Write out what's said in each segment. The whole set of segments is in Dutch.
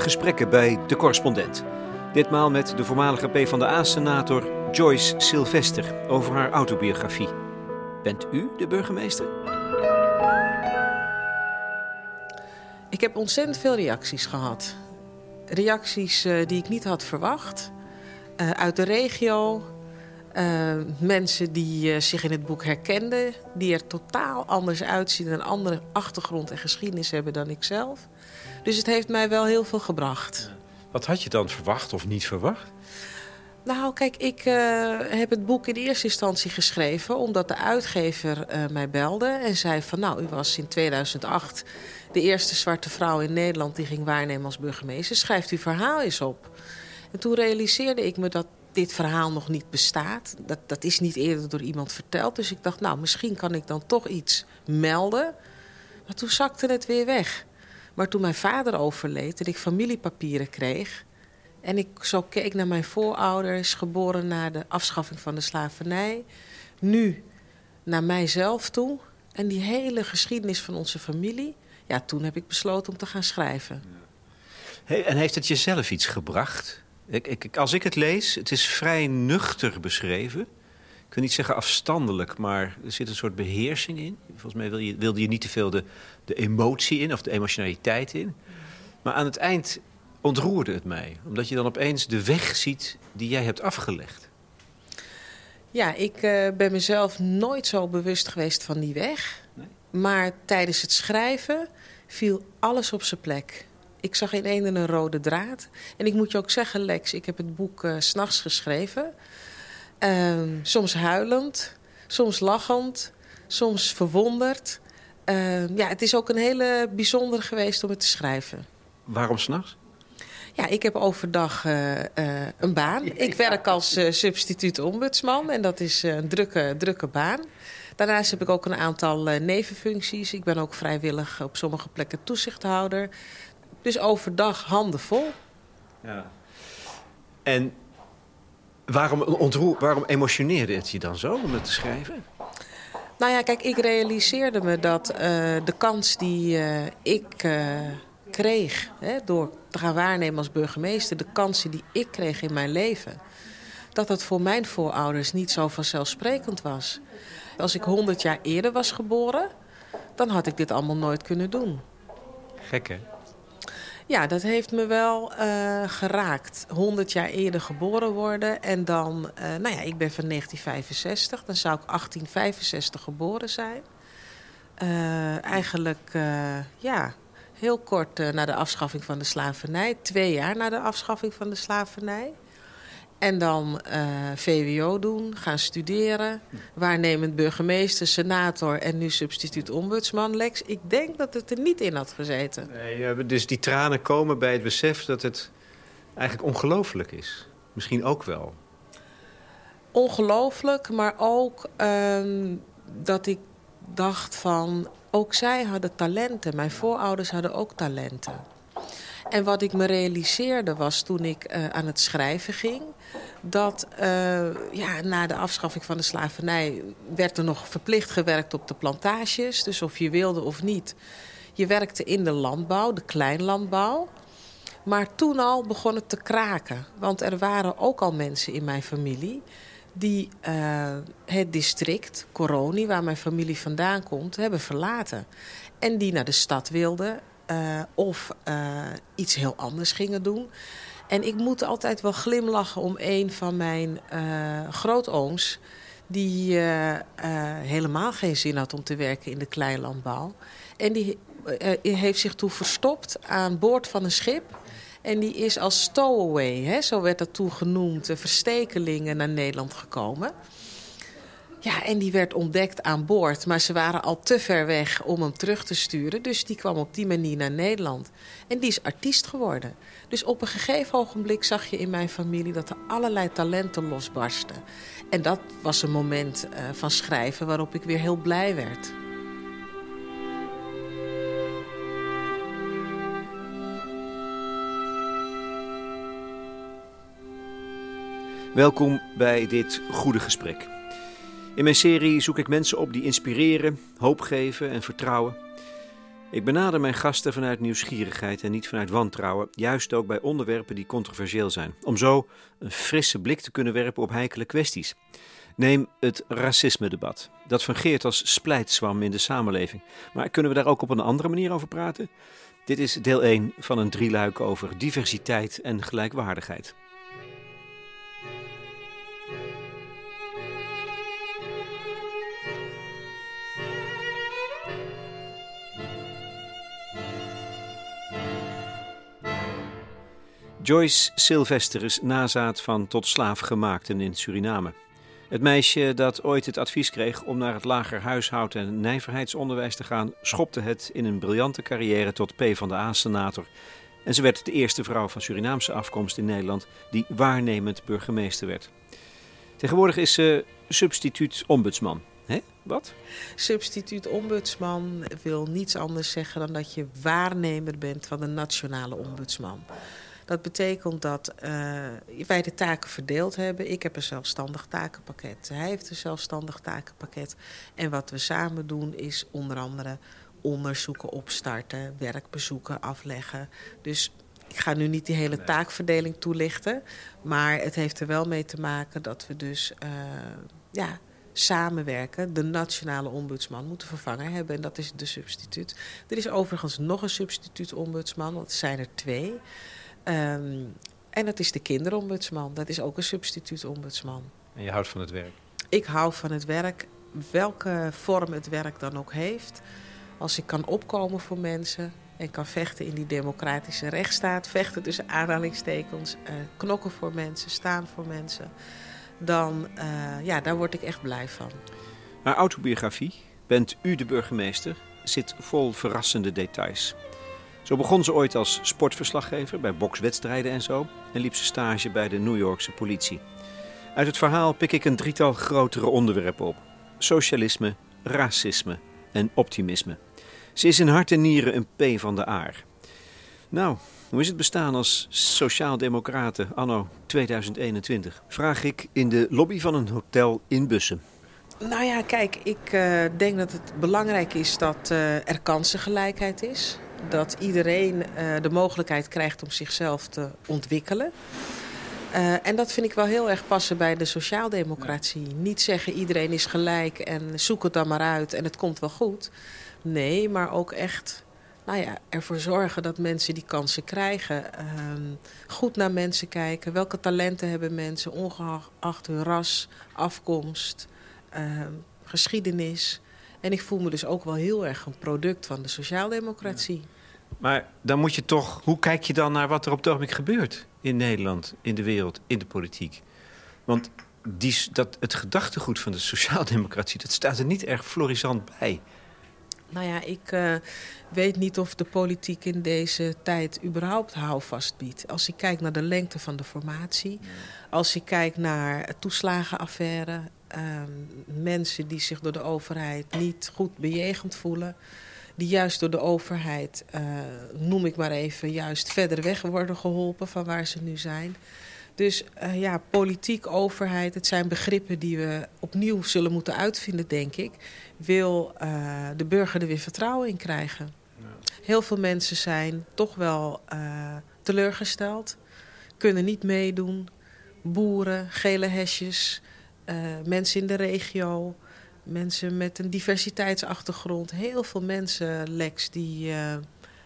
Gesprekken bij De Correspondent. Ditmaal met de voormalige PvdA-senator Joyce Sylvester over haar autobiografie. Bent u de burgemeester? Ik heb ontzettend veel reacties gehad. Reacties uh, die ik niet had verwacht. Uh, uit de regio. Uh, mensen die zich in het boek herkenden. Die er totaal anders uitzien. Een andere achtergrond en geschiedenis hebben dan ik zelf. Dus het heeft mij wel heel veel gebracht. Wat had je dan verwacht of niet verwacht? Nou, kijk, ik uh, heb het boek in eerste instantie geschreven... omdat de uitgever mij belde en zei van... nou, u was in 2008 de eerste zwarte vrouw in Nederland... die ging waarnemen als burgemeester. Schrijft uw verhaal eens op. En toen realiseerde ik me dat dit verhaal nog niet bestaat. Dat, dat is niet eerder door iemand verteld. Dus ik dacht, nou, misschien kan ik dan toch iets melden. Maar toen zakte het weer weg. Maar toen mijn vader overleed en ik familiepapieren kreeg... en ik zo keek naar mijn voorouders, geboren na de afschaffing van de slavernij... nu naar mijzelf toe en die hele geschiedenis van onze familie... ja, toen heb ik besloten om te gaan schrijven. Hey, en heeft het jezelf iets gebracht? Ik, ik, als ik het lees, het is vrij nuchter beschreven. Ik wil niet zeggen afstandelijk, maar er zit een soort beheersing in. Volgens mij wil je, wilde je niet te veel de de emotie in of de emotionaliteit in. Maar aan het eind ontroerde het mij. Omdat je dan opeens de weg ziet die jij hebt afgelegd. Ja, ik uh, ben mezelf nooit zo bewust geweest van die weg. Nee? Maar tijdens het schrijven viel alles op zijn plek. Ik zag in een een rode draad. En ik moet je ook zeggen, Lex, ik heb het boek uh, s'nachts geschreven. Uh, soms huilend, soms lachend, soms verwonderd. Uh, ja, het is ook een hele bijzondere geweest om het te schrijven. Waarom s'nachts? Ja, ik heb overdag uh, uh, een baan. Ik werk als substituut ombudsman en dat is een drukke, drukke baan. Daarnaast heb ik ook een aantal nevenfuncties. Ik ben ook vrijwillig op sommige plekken toezichthouder. Dus overdag handen vol. Ja. En waarom, ontroer, waarom emotioneerde het je dan zo om het te schrijven? Nou ja, kijk, ik realiseerde me dat uh, de kans die uh, ik uh, kreeg hè, door te gaan waarnemen als burgemeester, de kansen die ik kreeg in mijn leven, dat dat voor mijn voorouders niet zo vanzelfsprekend was. Als ik 100 jaar eerder was geboren, dan had ik dit allemaal nooit kunnen doen. Gek hè? Ja, dat heeft me wel uh, geraakt. 100 jaar eerder geboren worden. En dan, uh, nou ja, ik ben van 1965. Dan zou ik 1865 geboren zijn. Uh, eigenlijk, ja, heel kort na de afschaffing van de slavernij. Twee jaar na de afschaffing van de slavernij. En dan uh, VWO doen, gaan studeren. Waarnemend burgemeester, senator en nu substituut ombudsman. Lex, ik denk dat het er niet in had gezeten. Nee, dus die tranen komen bij het besef dat het eigenlijk ongelooflijk is. Misschien ook wel. Ongelooflijk, maar ook uh, dat ik dacht van... ook zij hadden talenten. Mijn voorouders hadden ook talenten. En wat ik me realiseerde was toen ik uh, aan het schrijven ging... dat uh, ja, na de afschaffing van de slavernij werd er nog verplicht gewerkt op de plantages. Dus of je wilde of niet. Je werkte in de landbouw, de kleinlandbouw. Maar toen al begon het te kraken. Want er waren ook al mensen in mijn familie die uh, het district, Coroni, waar mijn familie vandaan komt, hebben verlaten. En die naar de stad wilden uh, of uh, iets heel anders gingen doen. En ik moet altijd wel glimlachen om een van mijn uh, grootooms... die helemaal geen zin had om te werken in de kleinlandbouw. En die heeft zich toen verstopt aan boord van een schip... En die is als stowaway, hè, zo werd dat toen genoemd, verstekelingen naar Nederland gekomen. Ja, en die werd ontdekt aan boord. Maar ze waren al te ver weg om hem terug te sturen. Dus die kwam op die manier naar Nederland. En die is artiest geworden. Dus op een gegeven ogenblik zag je in mijn familie... dat er allerlei talenten losbarsten. En dat was een moment uh, van schrijven waarop ik weer heel blij werd. Welkom bij dit goede gesprek. In mijn serie zoek ik mensen op die inspireren, hoop geven en vertrouwen. Ik benader mijn gasten vanuit nieuwsgierigheid en niet vanuit wantrouwen, juist ook bij onderwerpen die controversieel zijn, om zo een frisse blik te kunnen werpen op heikele kwesties. Neem het racisme-debat. Dat fungeert als splijtswam in de samenleving. Maar kunnen we daar ook op een andere manier over praten? Dit is deel 1 van een drieluik over diversiteit en gelijkwaardigheid. Joyce Sylvester is nazaat van tot slaaf gemaakten in Suriname. Het meisje dat ooit het advies kreeg om naar het lager huishoud- en nijverheidsonderwijs te gaan, schopte het in een briljante carrière tot P van de A-senator. En ze werd de eerste vrouw van Surinaamse afkomst in Nederland die waarnemend burgemeester werd. Tegenwoordig is ze substituut-ombudsman. Hè? Wat? Substituut-ombudsman wil niets anders zeggen dan dat je waarnemer bent van de nationale ombudsman. Dat betekent dat uh, wij de taken verdeeld hebben. Ik heb een zelfstandig takenpakket. Hij heeft een zelfstandig takenpakket. En wat we samen doen is onder andere onderzoeken opstarten, werkbezoeken afleggen. Dus ik ga nu niet die hele taakverdeling toelichten. Maar het heeft er wel mee te maken dat we dus uh, ja, samenwerken. De nationale ombudsman moeten vervangen hebben. En dat is de substituut. Er is overigens nog een substituut-ombudsman, want er zijn er twee. Um, en dat is de kinderombudsman. Dat is ook een substituut-ombudsman. En je houdt van het werk? Ik hou van het werk, welke vorm het werk dan ook heeft. Als ik kan opkomen voor mensen en kan vechten in die democratische rechtsstaat, vechten tussen aanhalingstekens, uh, knokken voor mensen, staan voor mensen, dan uh, ja, daar word ik echt blij van. Haar autobiografie, Bent u de burgemeester, zit vol verrassende details. Zo begon ze ooit als sportverslaggever bij bokswedstrijden en zo en liep ze stage bij de New Yorkse politie. Uit het verhaal pik ik een drietal grotere onderwerpen op: socialisme, racisme en optimisme. Ze is in hart en nieren een P van de aar. Nou, hoe is het bestaan als sociaaldemocraten anno 2021? Vraag ik in de lobby van een hotel in Bussen. Nou ja, kijk, ik uh, denk dat het belangrijk is dat uh, er kansengelijkheid is dat iedereen uh, de mogelijkheid krijgt om zichzelf te ontwikkelen. Uh, en dat vind ik wel heel erg passen bij de sociaaldemocratie. Niet zeggen iedereen is gelijk en zoek het dan maar uit en het komt wel goed. Nee, maar ook echt nou ja, ervoor zorgen dat mensen die kansen krijgen. Uh, goed naar mensen kijken. Welke talenten hebben mensen, ongeacht hun ras, afkomst, ehm, geschiedenis. En ik voel me dus ook wel heel erg een product van de sociaaldemocratie. Maar dan moet je toch... Hoe kijk je dan naar wat er op het ogenblik gebeurt in Nederland, in de wereld, in de politiek? Want die, dat, het gedachtegoed van de sociaaldemocratie... dat staat er niet erg florisant bij. Nou ja, ik uh, weet niet of de politiek in deze tijd überhaupt houvast biedt. Als ik kijk naar de lengte van de formatie, als ik kijk naar toeslagenaffaire, mensen die zich door de overheid niet goed bejegend voelen die juist door de overheid, uh, noem ik maar even, juist verder weg worden geholpen van waar ze nu zijn. Dus uh, ja, politiek, overheid, het zijn begrippen die we opnieuw zullen moeten uitvinden, denk ik. Wil uh, de burger er weer vertrouwen in krijgen? Ja. Heel veel mensen zijn toch wel teleurgesteld, kunnen niet meedoen. Boeren, gele hesjes, mensen in de regio, mensen met een diversiteitsachtergrond. Heel veel mensen, Lex, die uh,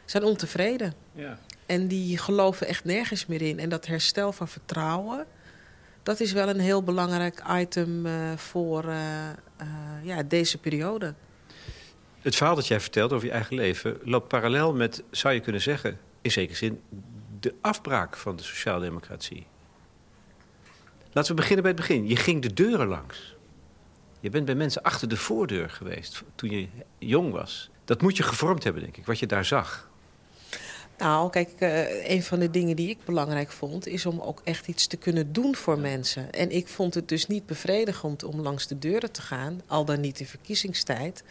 zijn ontevreden. Ja. En die geloven echt nergens meer in. En dat herstel van vertrouwen, dat is wel een heel belangrijk item uh, voor uh, ja, deze periode. Het verhaal dat jij vertelt over je eigen leven loopt parallel met, zou je kunnen zeggen, in zekere zin, de afbraak van de sociaaldemocratie. Laten we beginnen bij het begin. Je ging de deuren langs. Je bent bij mensen achter de voordeur geweest toen je jong was. Dat moet je gevormd hebben, denk ik, wat je daar zag. Nou, kijk, uh, een van de dingen die ik belangrijk vond... is om ook echt iets te kunnen doen voor mensen. En ik vond het dus niet bevredigend om langs de deuren te gaan... al dan niet in verkiezingstijd...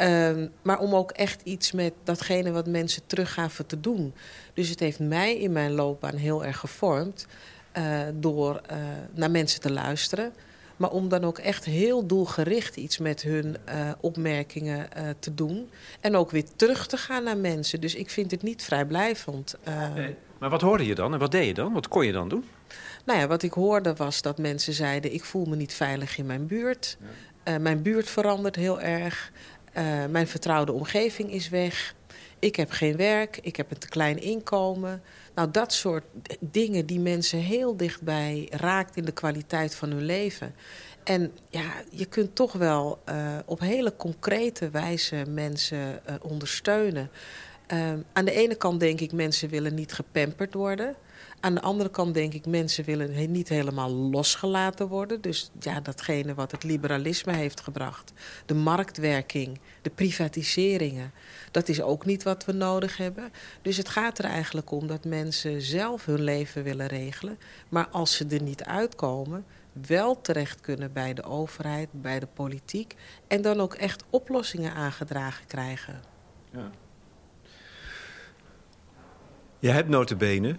Uh, maar om ook echt iets met datgene wat mensen teruggaven te doen. Dus het heeft mij in mijn loopbaan heel erg gevormd... Uh, door uh, naar mensen te luisteren Maar om dan ook echt heel doelgericht iets met hun uh, opmerkingen te doen. En ook weer terug te gaan naar mensen. Dus ik vind het niet vrijblijvend. Nee. Maar wat hoorde je dan en wat deed je dan? Wat kon je dan doen? Nou ja, wat ik hoorde was dat mensen zeiden... ik voel me niet veilig in mijn buurt. Ja. mijn buurt verandert heel erg. mijn vertrouwde omgeving is weg. Ik heb geen werk, ik heb een te klein inkomen. Nou, dat soort dingen die mensen heel dichtbij raakt in de kwaliteit van hun leven. En ja, je kunt toch wel uh, op hele concrete wijze mensen uh, ondersteunen. Uh, aan de ene kant denk ik, mensen willen niet gepamperd worden. Aan de andere kant denk ik, mensen willen niet helemaal losgelaten worden. Dus ja, datgene wat het liberalisme heeft gebracht. De marktwerking, de privatiseringen. Dat is ook niet wat we nodig hebben. Dus het gaat er eigenlijk om dat mensen zelf hun leven willen regelen. Maar als ze er niet uitkomen, wel terecht kunnen bij de overheid, bij de politiek. En dan ook echt oplossingen aangedragen krijgen. Ja. Je hebt notabene,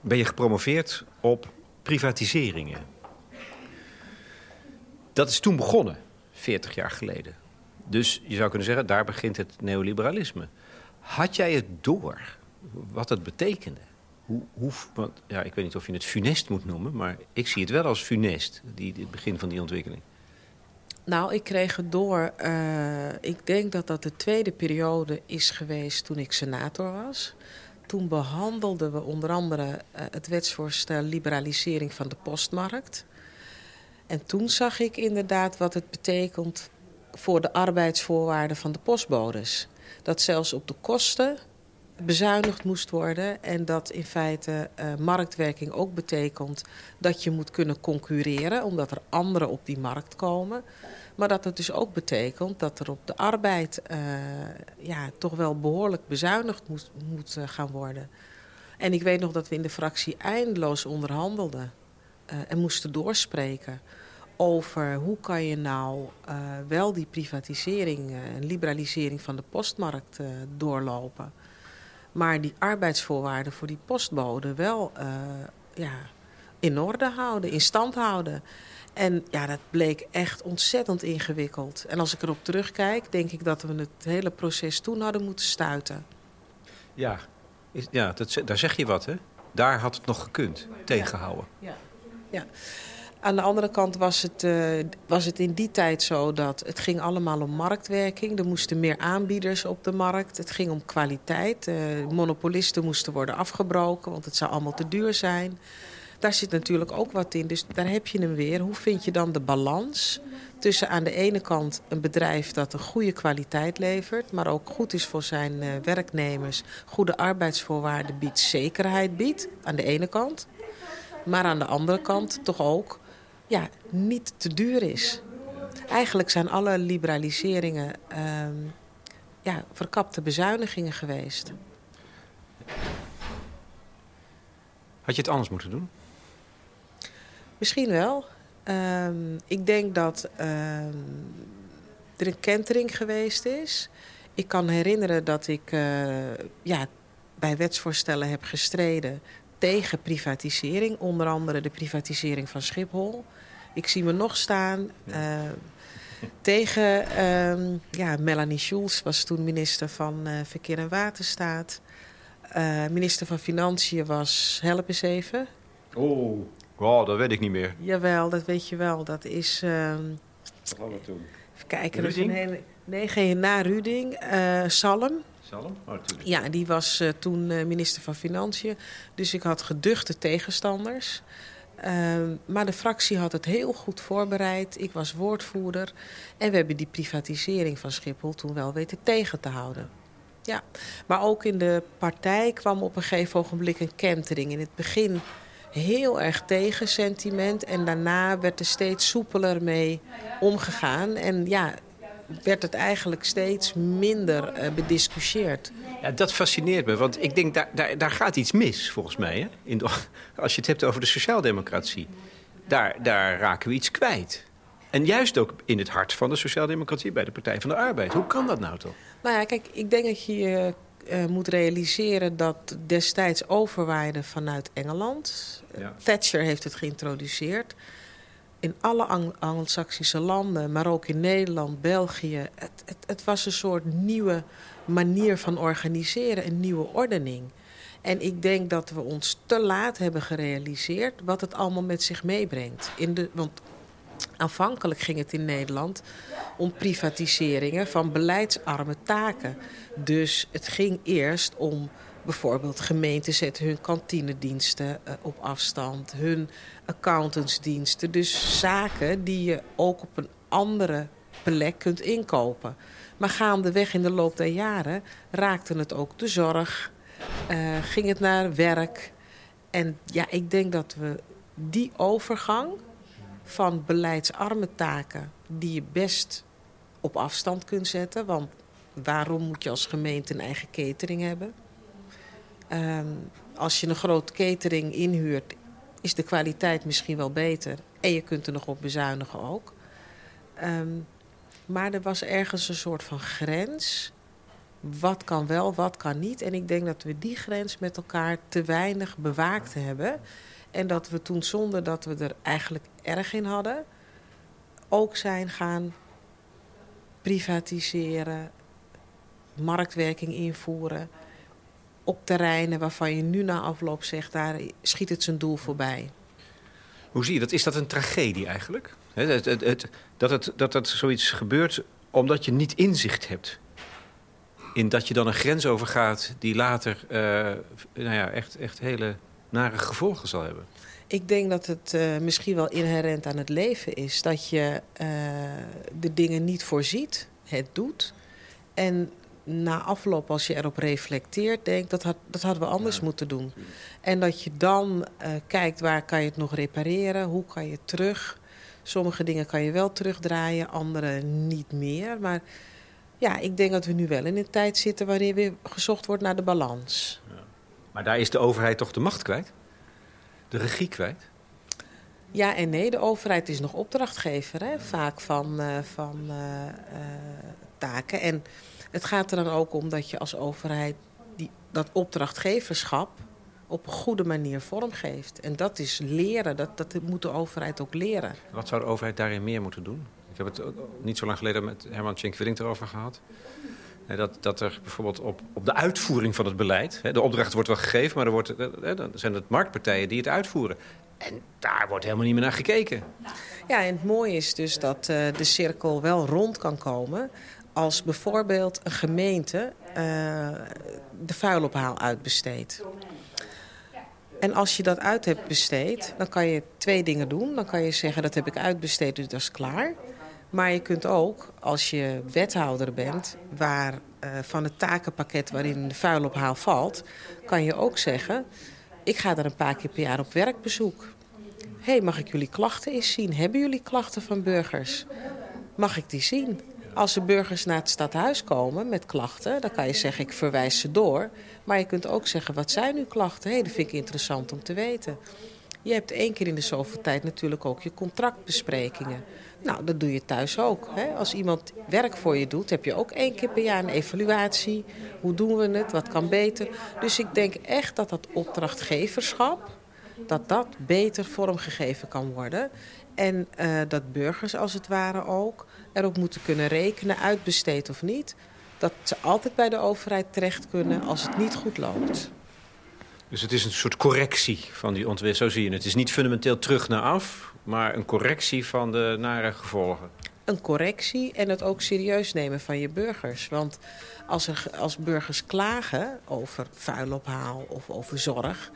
ben je gepromoveerd op privatiseringen. Dat is toen begonnen, 40 jaar geleden. Dus je zou kunnen zeggen, daar begint het neoliberalisme. Had jij het door wat het betekende? Hoe, hoe, want, ja, ik weet niet of je het funest moet noemen, maar ik zie het wel als funest, die, het begin van die ontwikkeling. Nou, ik kreeg het door. Uh, ik denk dat dat de tweede periode is geweest toen ik senator was. Toen behandelden we onder andere uh, het wetsvoorstel liberalisering van de postmarkt. En toen zag ik inderdaad wat het betekent voor de arbeidsvoorwaarden van de postbodes. Dat zelfs op de kosten bezuinigd moest worden. En dat in feite uh, marktwerking ook betekent dat je moet kunnen concurreren, omdat er anderen op die markt komen. Maar dat het dus ook betekent dat er op de arbeid uh, ja, toch wel behoorlijk bezuinigd moet, moet uh, gaan worden. En ik weet nog dat we in de fractie eindeloos onderhandelden en moesten doorspreken over hoe kan je nou wel die privatisering en liberalisering van de postmarkt doorlopen. Maar die arbeidsvoorwaarden voor die postbode wel ja, in orde houden, in stand houden. En ja, dat bleek echt ontzettend ingewikkeld. En als ik erop terugkijk, denk ik dat we het hele proces toen hadden moeten stuiten. Ja, is, ja dat, daar zeg je wat, hè? Daar had het nog gekund, tegenhouden. Ja. ja. Aan de andere kant was het, uh, was het in die tijd zo dat het ging allemaal om marktwerking. Er moesten meer aanbieders op de markt. Het ging om kwaliteit. Uh, monopolisten moesten worden afgebroken, want het zou allemaal te duur zijn. Daar zit natuurlijk ook wat in. Dus daar heb je hem weer. Hoe vind je dan de balans tussen aan de ene kant een bedrijf dat een goede kwaliteit levert... maar ook goed is voor zijn uh, werknemers, goede arbeidsvoorwaarden biedt, zekerheid biedt aan de ene kant... Maar aan de andere kant toch ook ja, niet te duur is. Eigenlijk zijn alle liberaliseringen uh, ja, verkapte bezuinigingen geweest. Had je het anders moeten doen? Misschien wel. Um, ik denk dat um, er een kentering geweest is. Ik kan herinneren dat ik uh, ja, bij wetsvoorstellen heb gestreden tegen privatisering. Onder andere de privatisering van Schiphol. Ik zie me nog staan uh, tegen ja, Melanie Schulz, was toen minister van uh, Verkeer en Waterstaat. Uh, minister van Financiën was, help eens even. Oh, wow, dat weet ik niet meer. Jawel, dat weet je wel. Dat is... Ehm, Wat toen? Even kijken. Dat is een hele, nee, geen na Ruding. Salm. Salm? Oh, ja, die was toen minister van Financiën. Dus ik had geduchte tegenstanders. Uh, maar de fractie had het heel goed voorbereid. Ik was woordvoerder. En we hebben die privatisering van Schiphol toen wel weten tegen te houden. Ja, maar ook in de partij kwam op een gegeven ogenblik een kentering. In het begin heel erg tegen sentiment. En daarna werd er steeds soepeler mee omgegaan. En ja, werd het eigenlijk steeds minder uh, bediscussieerd. Ja, dat fascineert me, want ik denk daar, daar, daar gaat iets mis volgens mij. Hè? In de, als je het hebt over de sociaaldemocratie. Daar, daar raken we iets kwijt. En juist ook in het hart van de sociaaldemocratie bij de Partij van de Arbeid. Hoe kan dat nou toch? Nou ja, kijk, ik denk dat je uh, moet realiseren dat destijds overwaaide vanuit Engeland. Ja. Thatcher heeft het geïntroduceerd. in alle Anglo-Saxische landen, maar ook in Nederland, België. Het, het, het, was een soort nieuwe manier van organiseren, een nieuwe ordening. En ik denk dat we ons te laat hebben gerealiseerd wat het allemaal met zich meebrengt. In de, want aanvankelijk ging het in Nederland om privatiseringen van beleidsarme taken. Dus het ging eerst om bijvoorbeeld gemeenten zetten hun kantinediensten uh, op afstand, hun accountantsdiensten. Dus zaken die je ook op een andere plek kunt inkopen. Maar gaandeweg in de loop der jaren raakte het ook de zorg, uh, ging het naar werk. En ja, ik denk dat we die overgang van beleidsarme taken... die je best op afstand kunt zetten... want waarom moet je als gemeente een eigen catering hebben... Um, als je een groot catering inhuurt, is de kwaliteit misschien wel beter. En je kunt er nog op bezuinigen ook. Um, maar er was ergens een soort van grens. Wat kan wel, wat kan niet. En ik denk dat we die grens met elkaar te weinig bewaakt hebben. En dat we toen, zonder dat we er eigenlijk erg in hadden... ook zijn gaan privatiseren, marktwerking invoeren op terreinen waarvan je nu na afloop zegt, daar schiet het zijn doel voorbij. Hoe zie je dat? Is dat een tragedie eigenlijk? het, het, dat, het, dat het zoiets gebeurt omdat je niet inzicht hebt. In dat je dan een grens overgaat die later uh, nou ja, echt, echt hele nare gevolgen zal hebben. Ik denk dat het uh, misschien wel inherent aan het leven is. Dat je uh, de dingen niet voorziet, het doet. En na afloop, als je erop reflecteert, denkt dat, had, dat hadden we anders moeten doen. En dat je dan uh, kijkt waar kan je het nog repareren, hoe kan je terug. Sommige dingen kan je wel terugdraaien, andere niet meer. Maar ja, ik denk dat we nu wel in een tijd zitten waarin weer gezocht wordt naar de balans. Ja. Maar daar is de overheid toch de macht kwijt? De regie kwijt? Ja en nee, de overheid is nog opdrachtgever hè? vaak van, uh, van uh, taken. En het gaat er dan ook om dat je als overheid die, dat opdrachtgeverschap op een goede manier vormgeeft. En dat is leren, dat, dat moet de overheid ook leren. Wat zou de overheid daarin meer moeten doen? Ik heb het niet zo lang geleden met Herman Tjenk-Willink erover gehad. Dat, dat er bijvoorbeeld op, op de uitvoering van het beleid... de opdracht wordt wel gegeven, maar er wordt, dan zijn het marktpartijen die het uitvoeren. En daar wordt helemaal niet meer naar gekeken. Ja, en het mooie is dus dat uh, de cirkel wel rond kan komen als bijvoorbeeld een gemeente de vuilophaal uitbesteedt. En als je dat uit hebt besteed, dan kan je twee dingen doen. Dan kan je zeggen, dat heb ik uitbesteed, dus dat is klaar. Maar je kunt ook, als je wethouder bent... Waar, uh, van het takenpakket waarin de vuilophaal valt... kan je ook zeggen, ik ga er een paar keer per jaar op werkbezoek. Hé, hey, mag ik jullie klachten eens zien? Hebben jullie klachten van burgers? Mag ik die zien? Als de burgers naar het stadhuis komen met klachten, dan kan je zeggen ik verwijs ze door. Maar je kunt ook zeggen wat zijn uw klachten? Hé, hey, dat vind ik interessant om te weten. Je hebt één keer in de zoveel tijd natuurlijk ook je contractbesprekingen. Nou, dat doe je thuis ook. Hè? Als iemand werk voor je doet, heb je ook één keer per jaar een evaluatie. Hoe doen we het? Wat kan beter? Dus ik denk echt dat dat opdrachtgeverschap, dat dat beter vormgegeven kan worden. En uh, dat burgers als het ware ook erop moeten kunnen rekenen, uitbesteed of niet... dat ze altijd bij de overheid terecht kunnen als het niet goed loopt. Dus het is een soort correctie van die ontwikkeling, zo zie je het. Het is niet fundamenteel terug naar af, maar een correctie van de nare gevolgen. Een correctie en het ook serieus nemen van je burgers. Want als, er, als burgers klagen over vuilophaal of over zorg...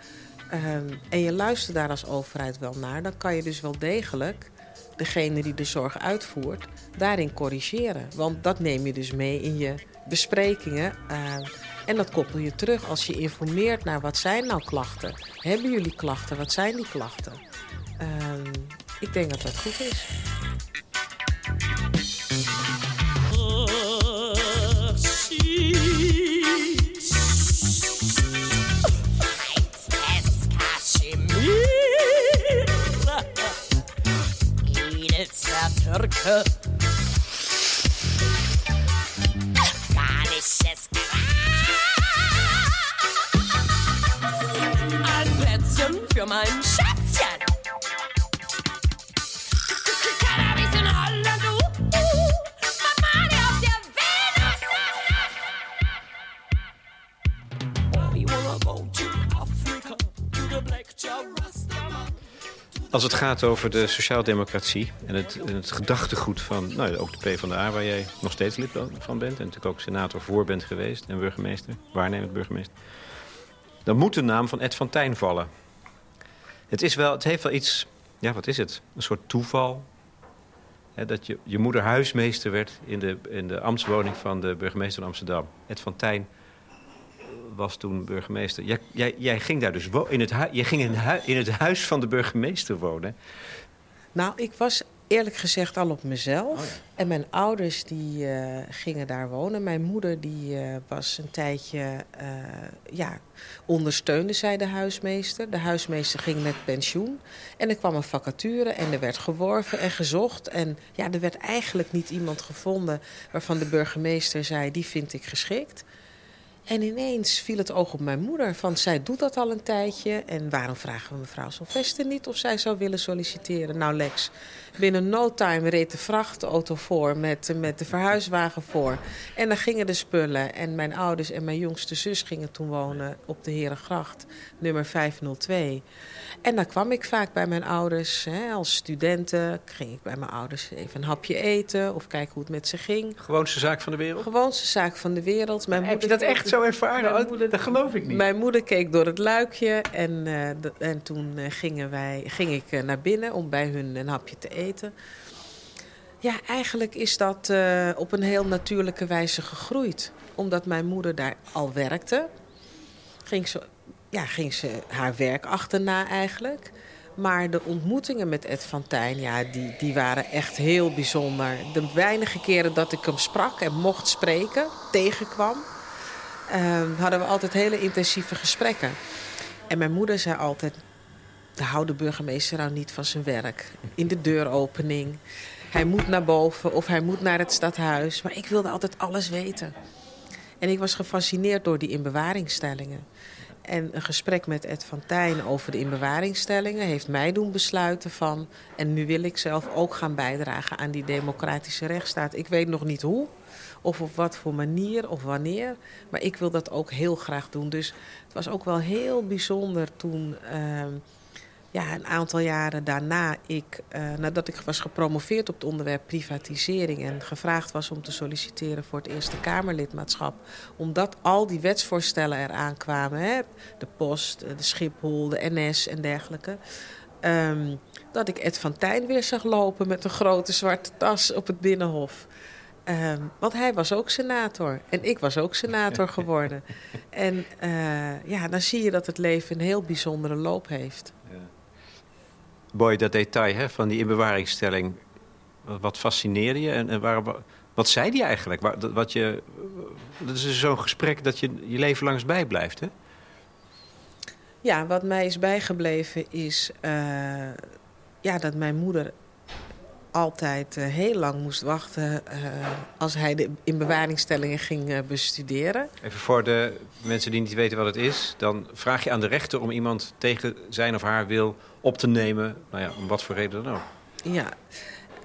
Um, en je luistert daar als overheid wel naar... dan kan je dus wel degelijk degene die de zorg uitvoert, daarin corrigeren. Want dat neem je dus mee in je besprekingen. Uh, en dat koppel je terug als je informeert naar wat zijn nou klachten. Hebben jullie klachten? Wat zijn die klachten? Ik denk dat dat goed is. Türke. Als het gaat over de sociaaldemocratie en het, het gedachtegoed van nou, ook de PvdA... waar jij nog steeds lid van bent en natuurlijk ook senator voor bent geweest... en burgemeester, waarnemend burgemeester... dan moet de naam van Ed van Tijn vallen. Het, is wel, het heeft wel iets, ja wat is het, een soort toeval... Hè, dat je, je moeder huismeester werd in de, in de ambtswoning van de burgemeester van Amsterdam. Ed van Tijn was toen burgemeester. Jij, jij, jij ging daar dus in het, je ging in, in het huis van de burgemeester wonen. Nou, ik was eerlijk gezegd al op mezelf. Oh en mijn ouders die uh, gingen daar wonen. Mijn moeder die uh, was een tijdje, uh, ja, ondersteunde zij de huismeester. De huismeester ging met pensioen. En er kwam een vacature en er werd geworven en gezocht. En ja, er werd eigenlijk niet iemand gevonden waarvan de burgemeester zei, die vind ik geschikt. En ineens viel het oog op mijn moeder. Van zij doet dat al een tijdje. En waarom vragen we mevrouw Sylvester niet of zij zou willen solliciteren? Nou Lex, binnen no time reed de vrachtauto voor met, met de verhuiswagen voor. En dan gingen de spullen. En mijn ouders en mijn jongste zus gingen toen wonen op de Herengracht, nummer 502. En dan kwam ik vaak bij mijn ouders. Hè, als studenten ging ik bij mijn ouders even een hapje eten of kijken hoe het met ze ging. Gewoonste zaak van de wereld? Gewoonste zaak van de wereld. Mijn Heb je dat echt zo ervaren? Moeder, dat geloof ik niet. Mijn moeder keek door het luikje en, uh, en toen uh, gingen wij, ging ik uh, naar binnen om bij hun een hapje te eten. Ja, eigenlijk is dat op een heel natuurlijke wijze gegroeid. Omdat mijn moeder daar al werkte, ging ze ja, ging ze haar werk achterna eigenlijk. Maar de ontmoetingen met Ed van Tijn, ja, die, die waren echt heel bijzonder. De weinige keren dat ik hem sprak en mocht spreken, tegenkwam... Uh, hadden we altijd hele intensieve gesprekken. En mijn moeder zei altijd... hou de burgemeester nou niet van zijn werk. In de deuropening. Hij moet naar boven of hij moet naar het stadhuis. Maar ik wilde altijd alles weten. En ik was gefascineerd door die inbewaringstellingen. En een gesprek met Ed van Tijn over de inbewaringstellingen heeft mij doen besluiten van... en nu wil ik zelf ook gaan bijdragen aan die democratische rechtsstaat. Ik weet nog niet hoe of op wat voor manier of wanneer, maar ik wil dat ook heel graag doen. Dus het was ook wel heel bijzonder toen... Uh, ja, een aantal jaren daarna, ik, uh, nadat ik was gepromoveerd op het onderwerp privatisering en gevraagd was om te solliciteren voor het Eerste Kamerlidmaatschap, omdat al die wetsvoorstellen eraan kwamen, hè, de Post, de Schiphol, de NS en dergelijke, um, dat ik Ed van Tijn weer zag lopen met een grote zwarte tas op het Binnenhof. Um, want hij was ook senator en ik was ook senator geworden. en uh, ja, dan zie je dat het leven een heel bijzondere loop heeft. Ja. Boy, dat detail hè, van die inbewaringstelling, wat fascineerde je? En, en waar, wat zei die eigenlijk? Wat, wat je, dat is zo'n gesprek dat je je leven langs bijblijft, hè? Ja, wat mij is bijgebleven is uh, ja, dat mijn moeder altijd uh, heel lang moest wachten uh, als hij de inbewaringstellingen ging bestuderen. Even voor de mensen die niet weten wat het is, dan vraag je aan de rechter om iemand tegen zijn of haar wil op te nemen. Nou ja, om wat voor reden dan ook. Ja,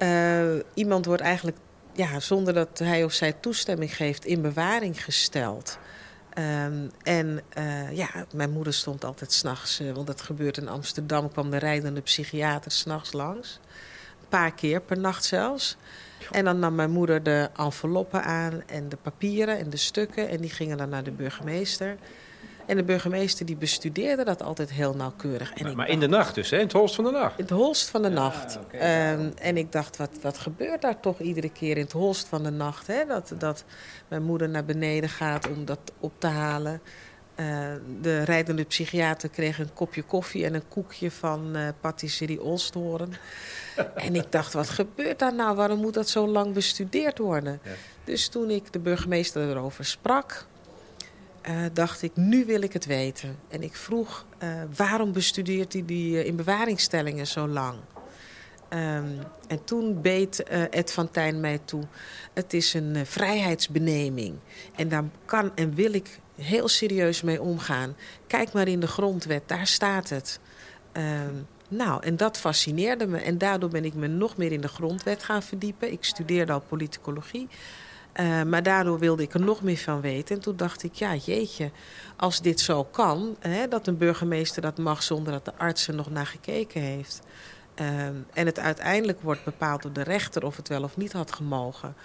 uh, iemand wordt eigenlijk ja, zonder dat hij of zij toestemming geeft in bewaring gesteld. Um, en uh, ja, mijn moeder stond altijd s'nachts, uh, want dat gebeurt in Amsterdam, kwam de rijdende psychiater s'nachts langs. Een paar keer per nacht zelfs. En dan nam mijn moeder de enveloppen aan en de papieren en de stukken. En die gingen dan naar de burgemeester. En de burgemeester die bestudeerde dat altijd heel nauwkeurig. En maar, maar in de nacht dus, hè? in het holst van de nacht? In het holst van de nacht. Um, en ik dacht, wat, wat gebeurt daar toch iedere keer in het holst van de nacht? Hè? Dat, dat mijn moeder naar beneden gaat om dat op te halen. Uh, de rijdende psychiater kreeg een kopje koffie en een koekje van uh, patisserie Olsthoorn. en ik dacht, wat gebeurt daar nou? Waarom moet dat zo lang bestudeerd worden? Ja. Dus toen ik de burgemeester erover sprak, uh, dacht ik, nu wil ik het weten. En ik vroeg, waarom bestudeert hij die in bewaringstellingen zo lang? Um, en toen beet Ed van Tijn mij toe. Het is een vrijheidsbeneming. En daar kan en wil ik heel serieus mee omgaan. Kijk maar in de grondwet, daar staat het. Um, nou, en dat fascineerde me. En daardoor ben ik me nog meer in de grondwet gaan verdiepen. Ik studeerde al politicologie. Uh, maar daardoor wilde ik er nog meer van weten. En toen dacht ik, ja jeetje, als dit zo kan... Hè, dat een burgemeester dat mag zonder dat de arts er nog naar gekeken heeft... Uh, en het uiteindelijk wordt bepaald door de rechter of het wel of niet had gemogen.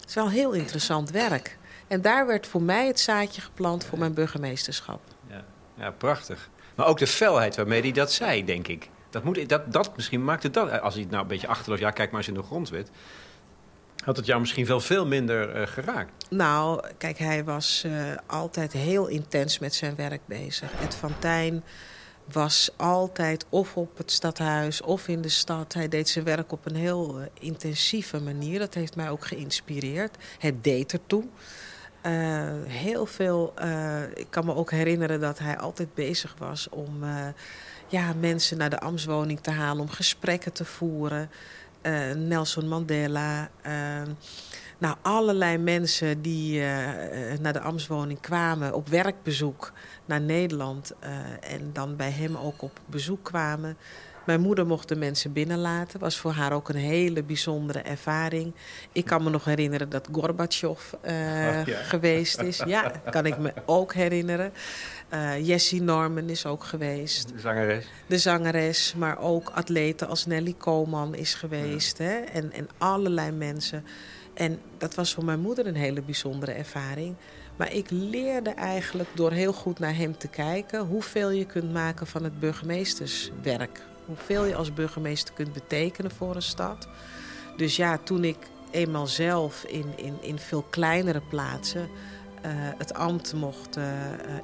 Het is wel heel interessant werk. En daar werd voor mij het zaadje geplant voor mijn burgemeesterschap. Ja, ja prachtig. Maar ook de felheid waarmee hij dat zei, denk ik. Dat, moet, dat, dat misschien maakte dat, als hij het nou een beetje achterloos, ja, kijk maar eens in de grondwet. Had het jou misschien wel veel minder uh, geraakt? Nou, kijk, hij was uh, altijd heel intens met zijn werk bezig. Ed van Tijn was altijd of op het stadhuis of in de stad. Hij deed zijn werk op een heel uh, intensieve manier. Dat heeft mij ook geïnspireerd. Het deed ertoe. Uh, heel veel. Uh, ik kan me ook herinneren dat hij altijd bezig was om uh, ja, mensen naar de ambtswoning te halen, om gesprekken te voeren. Nelson Mandela. Nou, allerlei mensen die naar de ambtswoning kwamen op werkbezoek naar Nederland en dan bij hem ook op bezoek kwamen. Mijn moeder mocht de mensen binnenlaten. Was voor haar ook een hele bijzondere ervaring. Ik kan me nog herinneren dat Gorbachev uh, oh, ja. geweest is. Ja, kan ik me ook herinneren. Uh, Jessie Norman is ook geweest. De zangeres. De zangeres, maar ook atleten als Nelly Koman is geweest. Ja. Hè? En, en allerlei mensen. En dat was voor mijn moeder een hele bijzondere ervaring. Maar ik leerde eigenlijk door heel goed naar hem te kijken... hoeveel je kunt maken van het burgemeesterswerk hoeveel je als burgemeester kunt betekenen voor een stad. Dus ja, toen ik eenmaal zelf in, in, in veel kleinere plaatsen uh, het ambt mocht uh,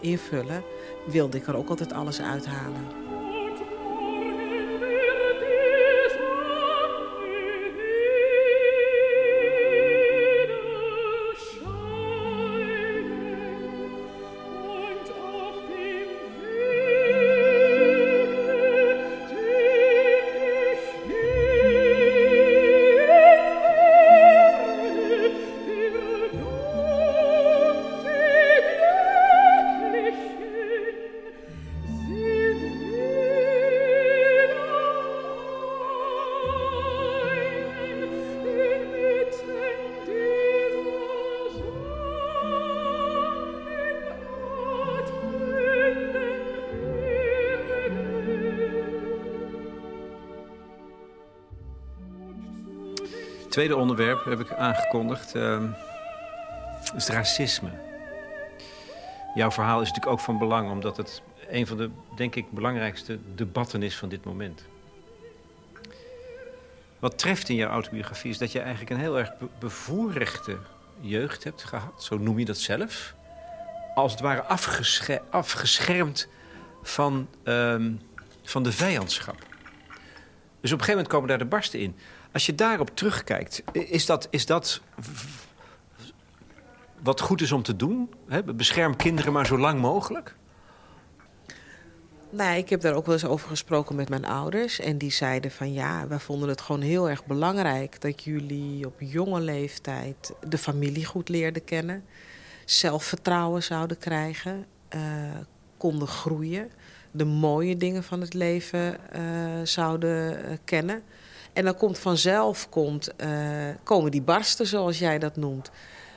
invullen, wilde ik er ook altijd alles uithalen. Tweede onderwerp heb ik aangekondigd. Uh, is racisme. Jouw verhaal is natuurlijk ook van belang, omdat het een van de, denk ik, belangrijkste debatten is van dit moment. Wat treft in jouw autobiografie is dat je eigenlijk een heel erg bevoorrechte jeugd hebt gehad. Zo noem je dat zelf. Als het ware afgeschermd van, uh, van de vijandschap. Dus op een gegeven moment komen daar de barsten in. Als je daarop terugkijkt, is dat, is dat wat goed is om te doen? Bescherm kinderen maar zo lang mogelijk? Nou, ik heb daar ook wel eens over gesproken met mijn ouders. En die zeiden van ja, wij vonden het gewoon heel erg belangrijk... dat jullie op jonge leeftijd de familie goed leerden kennen. Zelfvertrouwen zouden krijgen. Uh, konden groeien. De mooie dingen van het leven uh, zouden uh, kennen. En dan komt vanzelf komt, uh, komen die barsten, zoals jij dat noemt.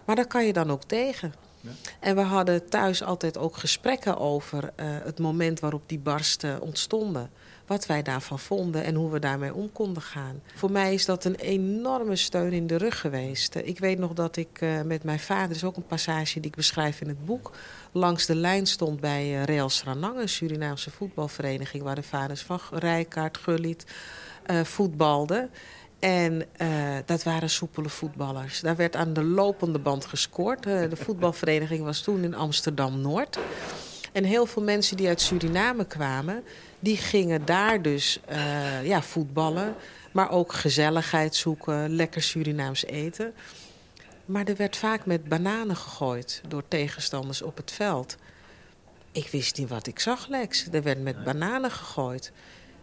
Maar daar kan je dan ook tegen. Ja. En we hadden thuis altijd ook gesprekken over uh, het moment waarop die barsten ontstonden. Wat wij daarvan vonden en hoe we daarmee om konden gaan. Voor mij is dat een enorme steun in de rug geweest. Ik weet nog dat ik uh, met mijn vader, is ook een passage die ik beschrijf in het boek, langs de lijn stond bij uh, Real Sranang, een Surinaamse voetbalvereniging, waar de vaders van Rijkaard, Gullit, uh. En uh, dat waren soepele voetballers. Daar werd aan de lopende band gescoord. Uh, de voetbalvereniging was toen in Amsterdam-Noord. En heel veel mensen die uit Suriname kwamen... die gingen daar dus ja, voetballen. Maar ook gezelligheid zoeken, lekker Surinaams eten. Maar er werd vaak met bananen gegooid door tegenstanders op het veld. Ik wist niet wat ik zag, Lex. Er werd met bananen gegooid.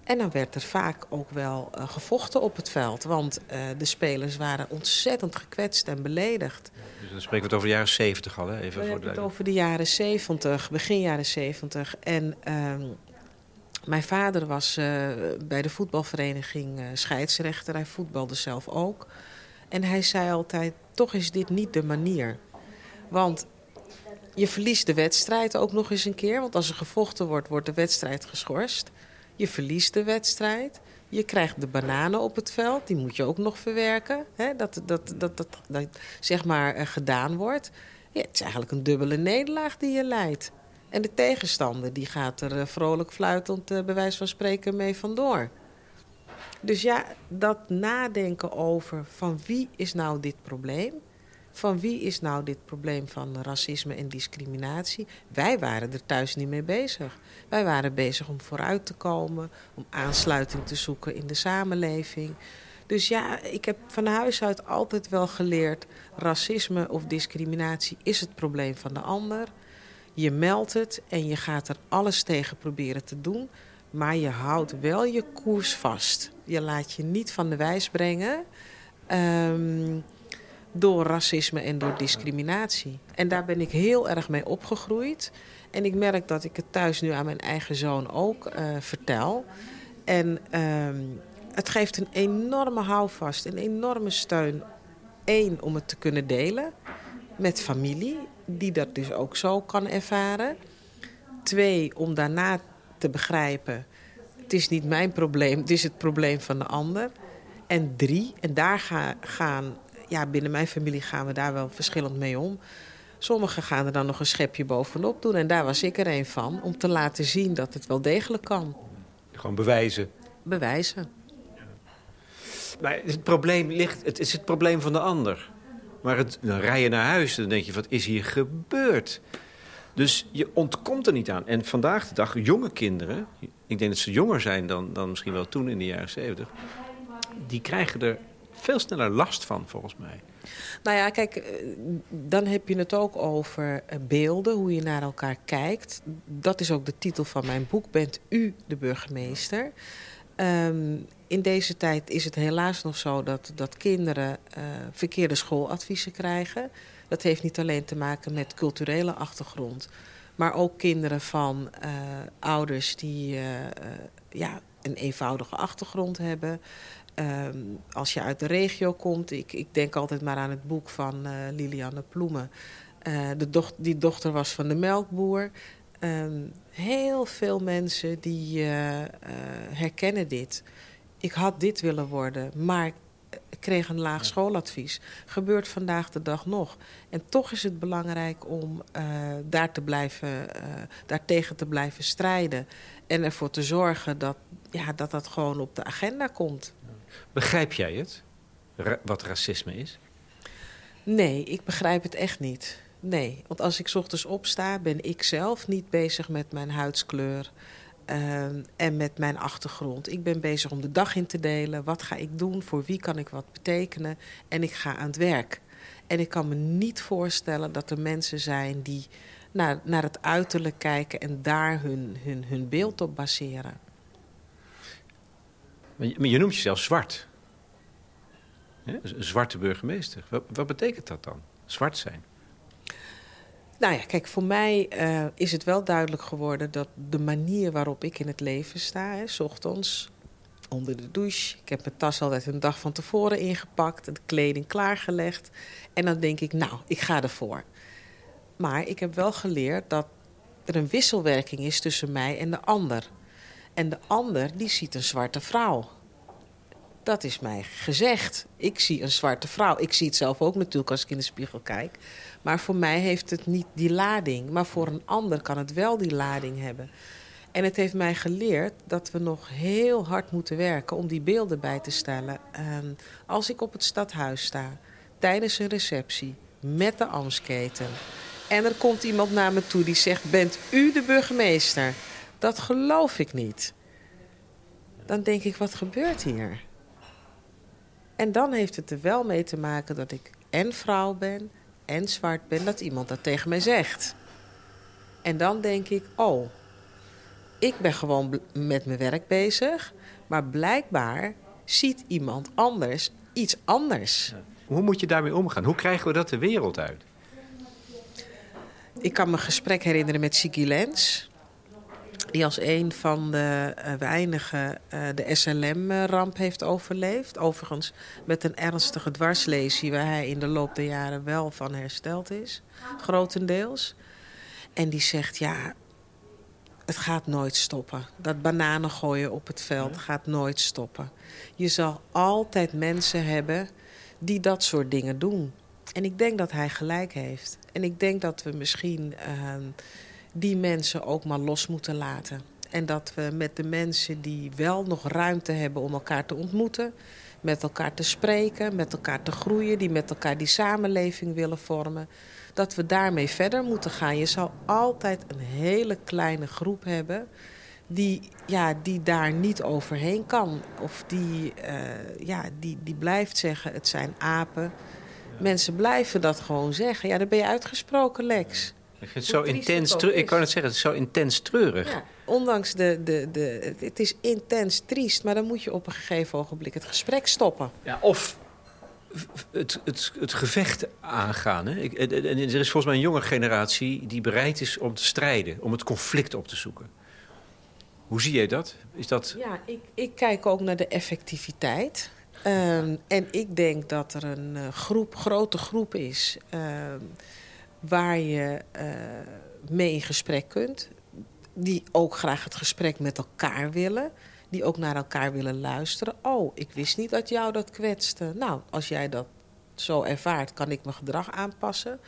En dan werd er vaak ook wel uh, gevochten op het veld. Want uh, de spelers waren ontzettend gekwetst en beledigd. Dus dan spreken we het over de jaren 70 al, hè? Even we voor de... het over de jaren 70, begin jaren 70. En uh, mijn vader was uh, bij de voetbalvereniging scheidsrechter. Hij voetbalde zelf ook. En hij zei altijd, toch is dit niet de manier. Want je verliest de wedstrijd ook nog eens een keer. Want als er gevochten wordt, wordt de wedstrijd geschorst. Je verliest de wedstrijd. Je krijgt de bananen op het veld, die moet je ook nog verwerken. Hè? Dat, dat, dat, dat, dat, zeg maar uh, gedaan wordt. Ja, het is eigenlijk een dubbele nederlaag die je leidt. En de tegenstander die gaat er uh, vrolijk fluitend, uh, bij wijze van spreken, mee vandoor. Dus ja, dat nadenken over van wie is nou dit probleem? Van wie is nou dit probleem van racisme en discriminatie? Wij waren er thuis niet mee bezig. Wij waren bezig om vooruit te komen, om aansluiting te zoeken in de samenleving. Dus ja, ik heb van huis uit altijd wel geleerd: racisme of discriminatie is het probleem van de ander. Je meldt het en je gaat er alles tegen proberen te doen. Maar je houdt wel je koers vast. Je laat je niet van de wijs brengen. Um, door racisme en door discriminatie. En daar ben ik heel erg mee opgegroeid. En ik merk dat ik het thuis nu aan mijn eigen zoon ook uh, vertel. En uh, het geeft een enorme houvast, een enorme steun. Eén, om het te kunnen delen met familie, die dat dus ook zo kan ervaren. Twee, om daarna te begrijpen, het is niet mijn probleem, het is het probleem van de ander. En drie, en daar ga, gaan ja, binnen mijn familie gaan we daar wel verschillend mee om. Sommigen gaan er dan nog een schepje bovenop doen. En daar was ik er een van. Om te laten zien dat het wel degelijk kan. Gewoon bewijzen. Bewijzen. Maar het probleem ligt, het is het probleem van de ander. Maar het, dan rij je naar huis en dan denk je, wat is hier gebeurd? Dus je ontkomt er niet aan. En vandaag de dag, jonge kinderen... ik denk dat ze jonger zijn dan, dan misschien wel toen in de jaren zeventig... die krijgen er veel sneller last van, volgens mij. Nou ja, kijk, eh, dan heb je het ook over eh, beelden, hoe je naar elkaar kijkt. Dat is ook de titel van mijn boek. Bent u de burgemeester? Um, in deze tijd is het helaas nog zo dat, dat kinderen uh, verkeerde schooladviezen krijgen. Dat heeft niet alleen te maken met culturele achtergrond, maar ook kinderen van ouders die ja, een eenvoudige achtergrond hebben. Um, als je uit de regio komt, ik, ik denk altijd maar aan het boek van uh, Liliane Ploemen. Uh, de doch, die dochter was van de melkboer. Um, heel veel mensen die uh, herkennen dit. Ik had dit willen worden, maar ik kreeg een laag schooladvies. Gebeurt vandaag de dag nog. En toch is het belangrijk om daar te blijven, daartegen te blijven strijden. En ervoor te zorgen dat, ja, dat dat gewoon op de agenda komt. Begrijp jij het? Wat racisme is? Nee, ik begrijp het echt niet. Nee, want als ik ochtends opsta, ben ik zelf niet bezig met mijn huidskleur uh, en met mijn achtergrond. Ik ben bezig om de dag in te delen. Wat ga ik doen? Voor wie kan ik wat betekenen? En ik ga aan het werk. En ik kan me niet voorstellen dat er mensen zijn die naar, naar het uiterlijk kijken en daar hun, hun, hun beeld op baseren. Maar je, noemt jezelf zwart. Een zwarte burgemeester. Wat, wat, betekent dat dan? Zwart zijn? Nou ja, kijk, voor mij uh, is het wel duidelijk geworden dat de manier waarop ik in het leven sta, hè, s ochtends onder de douche. Ik heb mijn tas altijd een dag van tevoren ingepakt, de kleding klaargelegd. En dan denk ik, nou, ik ga ervoor. Maar ik heb wel geleerd dat er een wisselwerking is tussen mij en de ander. En de ander die ziet een zwarte vrouw. Dat is mij gezegd. Ik zie een zwarte vrouw. Ik zie het zelf ook natuurlijk als ik in de spiegel kijk. Maar voor mij heeft het niet die lading. Maar voor een ander kan het wel die lading hebben. En het heeft mij geleerd dat we nog heel hard moeten werken om die beelden bij te stellen. Um, als ik op het stadhuis sta, tijdens een receptie, met de Amsketen. En er komt iemand naar me toe die zegt: Bent u de burgemeester? Dat geloof ik niet. Dan denk ik, wat gebeurt hier? En dan heeft het er wel mee te maken dat ik en vrouw ben en zwart ben, dat iemand dat tegen mij zegt. En dan denk ik, oh, ik ben gewoon met mijn werk bezig, maar blijkbaar ziet iemand anders iets anders. Hoe moet je daarmee omgaan? Hoe krijgen we dat de wereld uit? Ik kan me gesprek herinneren met Siggy Lens. Die als een van de uh, weinigen uh, de SLM-ramp heeft overleefd. Overigens met een ernstige dwarslesie waar hij in de loop der jaren wel van hersteld is, grotendeels. En die zegt, ja, het gaat nooit stoppen. Dat bananen gooien op het veld gaat nooit stoppen. Je zal altijd mensen hebben die dat soort dingen doen. En ik denk dat hij gelijk heeft. En ik denk dat we misschien uh, die mensen ook maar los moeten laten. En dat we met de mensen die wel nog ruimte hebben om elkaar te ontmoeten, met elkaar te spreken, met elkaar te groeien, die met elkaar die samenleving willen vormen, dat we daarmee verder moeten gaan. Je zal altijd een hele kleine groep hebben die, ja, die daar niet overheen kan. Of die, uh, ja, die, die blijft zeggen, het zijn apen. Mensen blijven dat gewoon zeggen. Ja, dan ben je uitgesproken, Lex. Het zo intens Ik kan het zeggen, het is zo intens treurig. Ja, ondanks de, de, de... Het is intens triest, maar dan moet je op een gegeven ogenblik het gesprek stoppen. Ja, of het, het, het gevecht aangaan. Hè? Ik, er is volgens mij een jonge generatie die bereid is om te strijden, om het conflict op te zoeken. Hoe zie jij dat? Is dat... Ja, ik, ik kijk ook naar de effectiviteit. Um, en ik denk dat er een uh, groep, grote groep is uh, waar je uh, mee in gesprek kunt. Die ook graag het gesprek met elkaar willen. Die ook naar elkaar willen luisteren. Oh, ik wist niet dat jou dat kwetste. Nou, als jij dat zo ervaart, kan ik mijn gedrag aanpassen.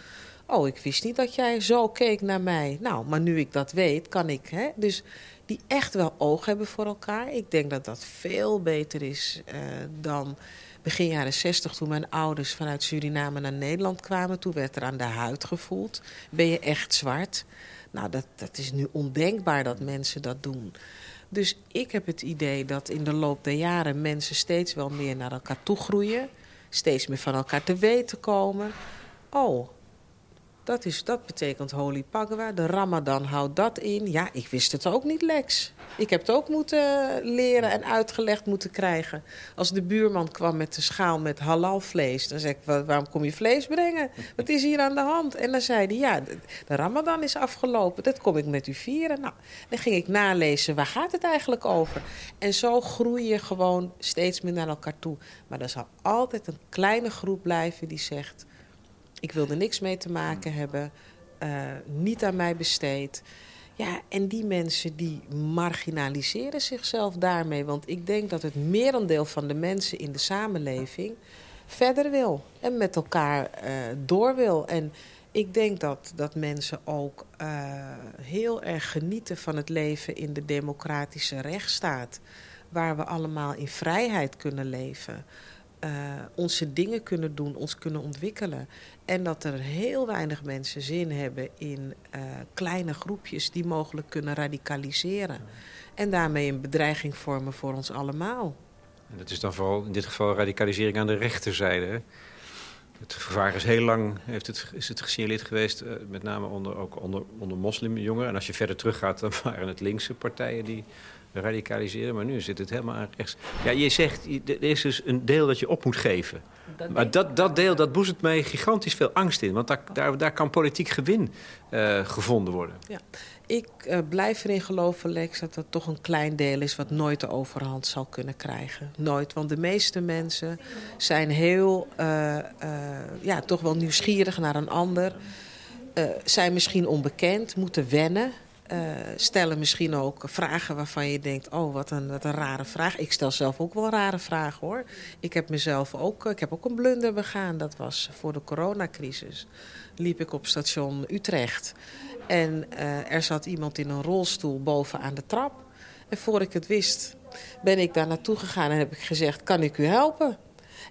Oh, ik wist niet dat jij zo keek naar mij. Nou, maar nu ik dat weet, kan ik. Hè? Dus die echt wel oog hebben voor elkaar. Ik denk dat dat veel beter is uh, dan begin jaren 60 toen mijn ouders vanuit Suriname naar Nederland kwamen. Toen werd er aan de huid gevoeld. Ben je echt zwart? Nou, dat, dat is nu ondenkbaar dat mensen dat doen. Dus ik heb het idee dat in de loop der jaren mensen steeds wel meer naar elkaar toe groeien. Steeds meer van elkaar te weten komen. Oh, dat, is, dat betekent Holy Pagwa. De Ramadan houdt dat in. Ja, ik wist het ook niet, Lex. Ik heb het ook moeten leren en uitgelegd moeten krijgen. Als de buurman kwam met de schaal met halalvlees... dan zei ik, waarom kom je vlees brengen? Wat is hier aan de hand? En dan zei hij, ja, de Ramadan is afgelopen. Dat kom ik met u vieren. Nou, dan ging ik nalezen, waar gaat het eigenlijk over? En zo groei je gewoon steeds meer naar elkaar toe. Maar er zal altijd een kleine groep blijven die zegt... Ik wilde niks mee te maken hebben. Uh, niet aan mij besteed. Ja, en die mensen die marginaliseren zichzelf daarmee. Want ik denk dat het merendeel van de mensen in de samenleving verder wil. En met elkaar uh, door wil. En ik denk dat, dat mensen ook uh, heel erg genieten van het leven in de democratische rechtsstaat. Waar we allemaal in vrijheid kunnen leven uh, onze dingen kunnen doen, ons kunnen ontwikkelen. En dat er heel weinig mensen zin hebben in uh, kleine groepjes die mogelijk kunnen radicaliseren. En daarmee een bedreiging vormen voor ons allemaal. En dat is dan vooral in dit geval radicalisering aan de rechterzijde. Het gevaar is heel lang heeft het, is het gesignaleerd geweest, uh, met name onder, ook onder, onder moslimjongeren. En als je verder teruggaat, dan waren het linkse partijen die radicaliseren. Maar nu zit het helemaal aan rechts. Ja, je zegt, er is dus een deel dat je op moet geven. Dat maar dat, dat deel, dat boezemt mij gigantisch veel angst in. Want daar, daar, daar kan politiek gewin uh, gevonden worden. Ja. Ik uh, blijf erin geloven, Lex, dat dat toch een klein deel is... wat nooit de overhand zal kunnen krijgen. Nooit, want de meeste mensen zijn heel, uh, ja, toch wel nieuwsgierig naar een ander... zijn misschien onbekend, moeten wennen... Uh, stellen misschien ook vragen waarvan je denkt... oh, wat een, wat een rare vraag. Ik stel zelf ook wel rare vragen, hoor. Ik heb mezelf ook, ik heb ook een blunder begaan. Dat was voor de coronacrisis. Liep ik op station Utrecht. En uh, er zat iemand in een rolstoel boven aan de trap. En voor ik het wist, ben ik daar naartoe gegaan en heb ik gezegd... kan ik u helpen?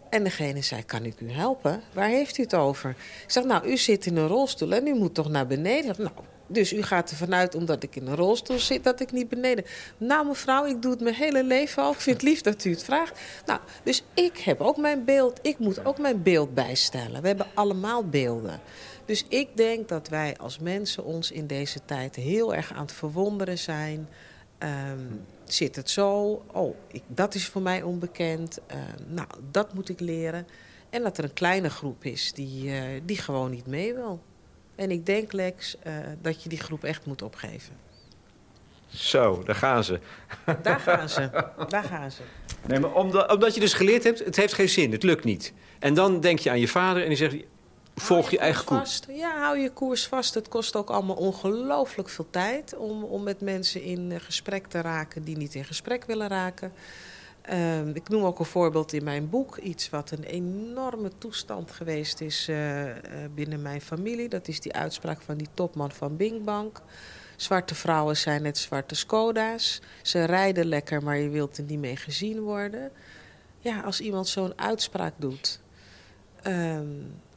En degene zei, kan ik u helpen? Waar heeft u het over? Ik zeg, nou, u zit in een rolstoel en u moet toch naar beneden? Nou, dus u gaat ervan uit, omdat ik in een rolstoel zit, dat ik niet beneden. Nou, mevrouw, ik doe het mijn hele leven al. Ik vind het lief dat u het vraagt. Nou, dus ik heb ook mijn beeld. Ik moet ook mijn beeld bijstellen. We hebben allemaal beelden. Dus ik denk dat wij als mensen ons in deze tijd heel erg aan het verwonderen zijn. Um, zit het zo? Oh, ik, dat is voor mij onbekend. Uh, nou, dat moet ik leren. En dat er een kleine groep is die, uh, die gewoon niet mee wil. En ik denk, Lex, uh, dat je die groep echt moet opgeven. Zo, daar gaan ze. Daar gaan ze. Daar gaan ze. Nee, maar omdat, omdat je dus geleerd hebt, het heeft geen zin, het lukt niet. En dan denk je aan je vader en die zegt, volg je, eigen koers. Vast. Ja, hou je koers vast. Het kost ook allemaal ongelooflijk veel tijd om, om met mensen in eh, gesprek te raken die niet in gesprek willen raken. Ehm, ik noem ook een voorbeeld in mijn boek. Iets wat een enorme toestand geweest is uh, binnen mijn familie. Dat is die uitspraak van die topman van Bing Bank. Zwarte vrouwen zijn net zwarte Skoda's. Ze rijden lekker, maar je wilt er niet mee gezien worden. Ja, als iemand zo'n uitspraak doet, ehm,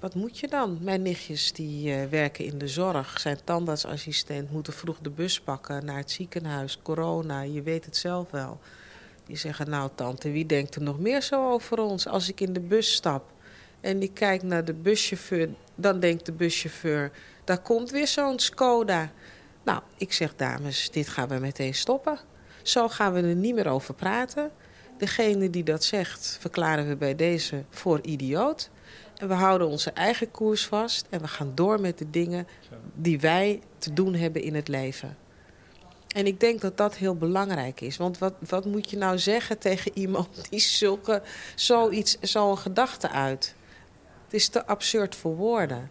wat moet je dan? Mijn nichtjes die uh, werken in de zorg, zijn tandartsassistent, moeten vroeg de bus pakken naar het ziekenhuis, corona, je weet het zelf wel. Die zeggen, nou tante, wie denkt er nog meer zo over ons? Als ik in de bus stap en ik kijk naar de buschauffeur, dan denkt de buschauffeur, daar komt weer zo'n Skoda. Nou, ik zeg dames, dit gaan we meteen stoppen. Zo gaan we er niet meer over praten. Degene die dat zegt, verklaren we bij deze voor idioot. En we houden onze eigen koers vast en we gaan door met de dingen die wij te doen hebben in het leven. En ik denk dat dat heel belangrijk is. Want wat, wat moet je nou zeggen tegen iemand die zulke, zoiets, zo'n gedachte uit? Het is te absurd voor woorden.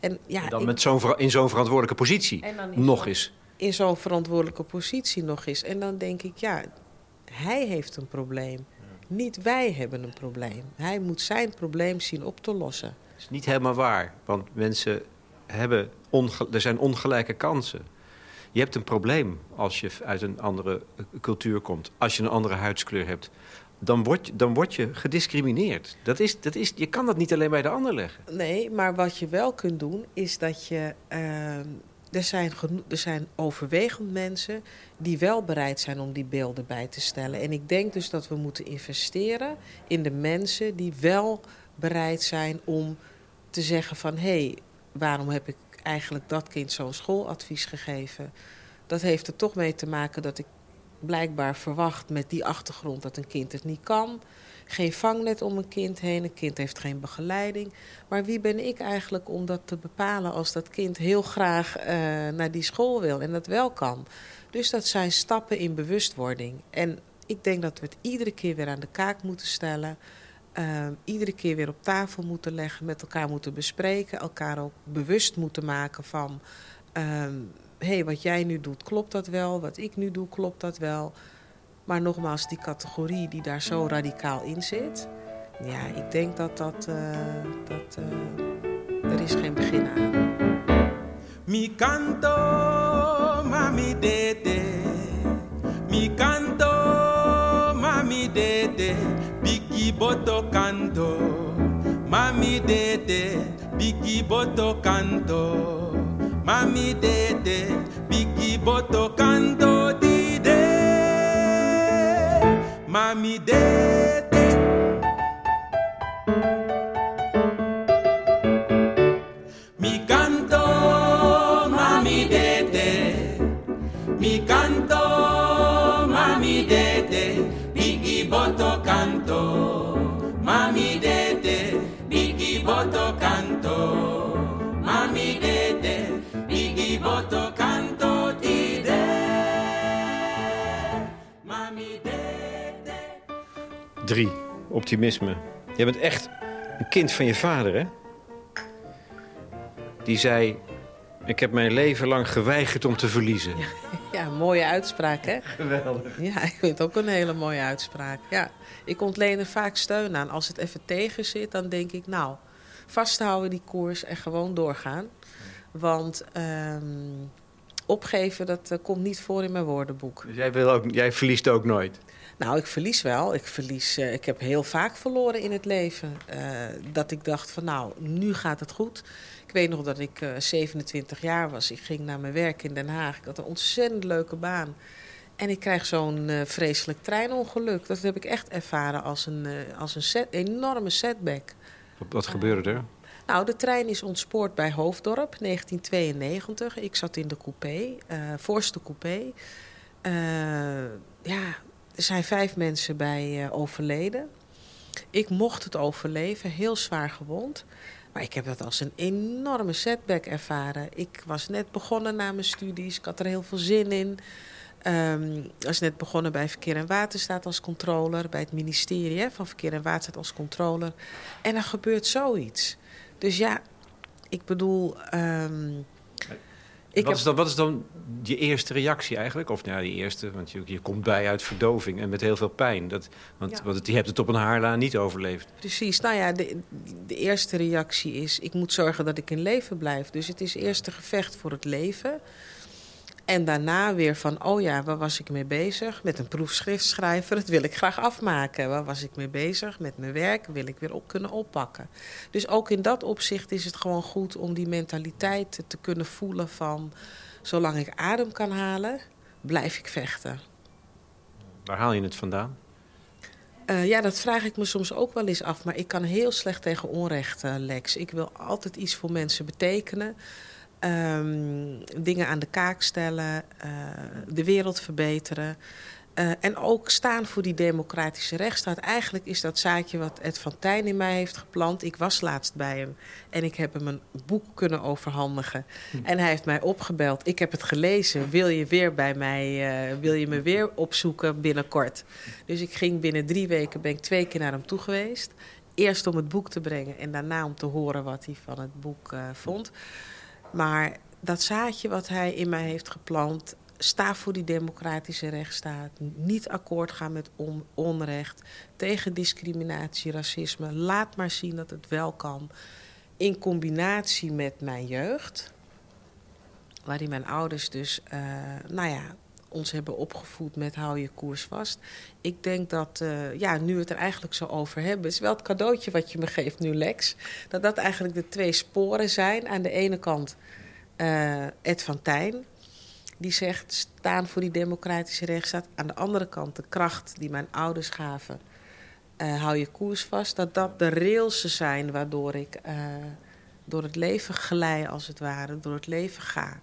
En, ja, dan met zo'n in zo'n verantwoordelijke positie nog eens. In zo'n verantwoordelijke positie nog eens. En dan denk ik, ja, hij heeft een probleem. Niet wij hebben een probleem. Hij moet zijn probleem zien op te lossen. Dat is niet helemaal waar. Want mensen hebben... er zijn ongelijke kansen. Je hebt een probleem als je uit een andere cultuur komt. Als je een andere huidskleur hebt dan word, dan word je gediscrimineerd. Dat is, dat is, je kan dat niet alleen bij de ander leggen. Nee, maar wat je wel kunt doen, is dat je. Uh, er, zijn er zijn overwegend mensen die wel bereid zijn om die beelden bij te stellen. En ik denk dus dat we moeten investeren in de mensen die wel bereid zijn om te zeggen van hé, hey, waarom heb ik eigenlijk dat kind zo'n schooladvies gegeven? Dat heeft er toch mee te maken dat ik blijkbaar verwacht met die achtergrond dat een kind het niet kan. Geen vangnet om een kind heen, een kind heeft geen begeleiding. Maar wie ben ik eigenlijk om dat te bepalen als dat kind heel graag uh, naar die school wil en dat wel kan? Dus dat zijn stappen in bewustwording. En ik denk dat we het iedere keer weer aan de kaak moeten stellen. Uh, iedere keer weer op tafel moeten leggen, met elkaar moeten bespreken, elkaar ook bewust moeten maken van. Uh, hey, wat jij nu doet, klopt dat wel? Wat ik nu doe, klopt dat wel? Maar nogmaals, die categorie die daar zo radicaal in zit... ja, ik denk dat dat... Uh, dat uh, er is geen begin aan. Mi canto, mami dede. Mi canto, mami dede. Biggie boto canto. Mami dede, biggie boto canto. Mami dede, bigi boto canto dide. Mami dede. Drie, optimisme. Je bent echt een kind van je vader, hè? Die zei, ik heb mijn leven lang geweigerd om te verliezen. Ja, ja, mooie uitspraak, hè? Geweldig. Ja, ik vind het ook een hele mooie uitspraak. Ja, ik ontleen er vaak steun aan. Als het even tegen zit, dan denk ik, nou, vasthouden die koers en gewoon doorgaan. Want um, opgeven, dat uh, komt niet voor in mijn woordenboek. Dus jij, wil ook, jij verliest ook nooit? Nou, ik verlies wel. Ik, verlies, uh, ik heb heel vaak verloren in het leven. Uh, dat ik dacht van nou, nu gaat het goed. Ik weet nog dat ik 27 jaar was. Ik ging naar mijn werk in Den Haag. Ik had een ontzettend leuke baan. En ik krijg zo'n vreselijk treinongeluk. Dat heb ik echt ervaren als een, als een set, enorme setback. Wat, wat gebeurde er? Nou, de trein is ontspoord bij Hoofddorp, 1992. Ik zat in de coupé, voorste coupé. Ja, er zijn vijf mensen bij uh, overleden. Ik mocht het overleven, heel zwaar gewond. Maar ik heb dat als een enorme setback ervaren. Ik was net begonnen na mijn studies, ik had er heel veel zin in. Um, was net begonnen bij Verkeer en Waterstaat als controller, bij het ministerie van Verkeer en Waterstaat als controller. En er gebeurt zoiets. Dus ja, ik bedoel. Um, ik wat, is dan, wat is dan je eerste reactie eigenlijk? Of nou, ja, die eerste, want je, je komt bij uit verdoving en met heel veel pijn. Dat, want, want je hebt het op een haarlaan niet overleefd. Precies. Nou ja, de, de eerste reactie is... ik moet zorgen dat ik in leven blijf. Dus het is eerst een gevecht voor het leven... En daarna weer van, oh ja, waar was ik mee bezig? Met een proefschrift schrijven, dat wil ik graag afmaken. Waar was ik mee bezig? Met mijn werk wil ik weer op kunnen oppakken. Dus ook in dat opzicht is het gewoon goed om die mentaliteit te kunnen voelen van... zolang ik adem kan halen, blijf ik vechten. Waar haal je het vandaan? Uh, ja, dat vraag ik me soms ook wel eens af. Maar ik kan heel slecht tegen onrecht, uh, Lex. Ik wil altijd iets voor mensen betekenen. Um, dingen aan de kaak stellen, uh, de wereld verbeteren. Uh, en ook staan voor die democratische rechtsstaat. Eigenlijk is dat zaadje wat Ed van Tijn in mij heeft geplant. Ik was laatst bij hem en ik heb hem een boek kunnen overhandigen. Hm. En hij heeft mij opgebeld. Ik heb het gelezen. Wil je weer bij mij, uh, wil je me weer opzoeken binnenkort? Dus ik ging binnen drie weken, ben ik twee keer naar hem toe geweest. Eerst om het boek te brengen en daarna om te horen wat hij van het boek uh, vond. Maar dat zaadje wat hij in mij heeft geplant, sta voor die democratische rechtsstaat. Niet akkoord gaan met onrecht. Tegen discriminatie, racisme. Laat maar zien dat het wel kan. In combinatie met mijn jeugd. Waarin mijn ouders dus, uh, nou ja, ons hebben opgevoed met hou je koers vast. Ik denk dat, uh, ja, nu we het er eigenlijk zo over hebben... is wel het cadeautje wat je me geeft nu, Lex... dat dat eigenlijk de twee sporen zijn. Aan de ene kant uh, Ed van Tijn... die zegt staan voor die democratische rechtsstaat. Aan de andere kant de kracht die mijn ouders gaven... Uh, hou je koers vast, dat dat de railsen zijn waardoor ik door het leven glij, als het ware, door het leven ga.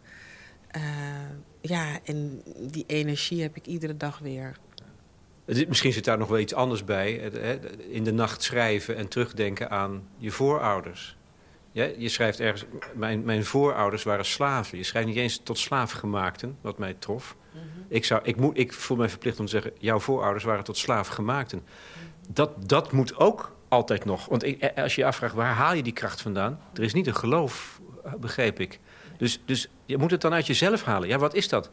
Ja, en die energie heb ik iedere dag weer. Misschien zit daar nog wel iets anders bij. In de nacht schrijven en terugdenken aan je voorouders. Ja, je schrijft ergens, mijn, mijn voorouders waren slaven. Je schrijft niet eens tot slaafgemaakten, wat mij trof. Mm -hmm. ik, zou, ik, moet, ik voel mij verplicht om te zeggen, jouw voorouders waren tot slaafgemaakten. Mm dat, dat moet ook altijd nog. Want ik, als je je afvraagt, waar haal je die kracht vandaan? Er is niet een geloof, begreep ik. Dus, dus je moet het dan uit jezelf halen. Ja, wat is dat?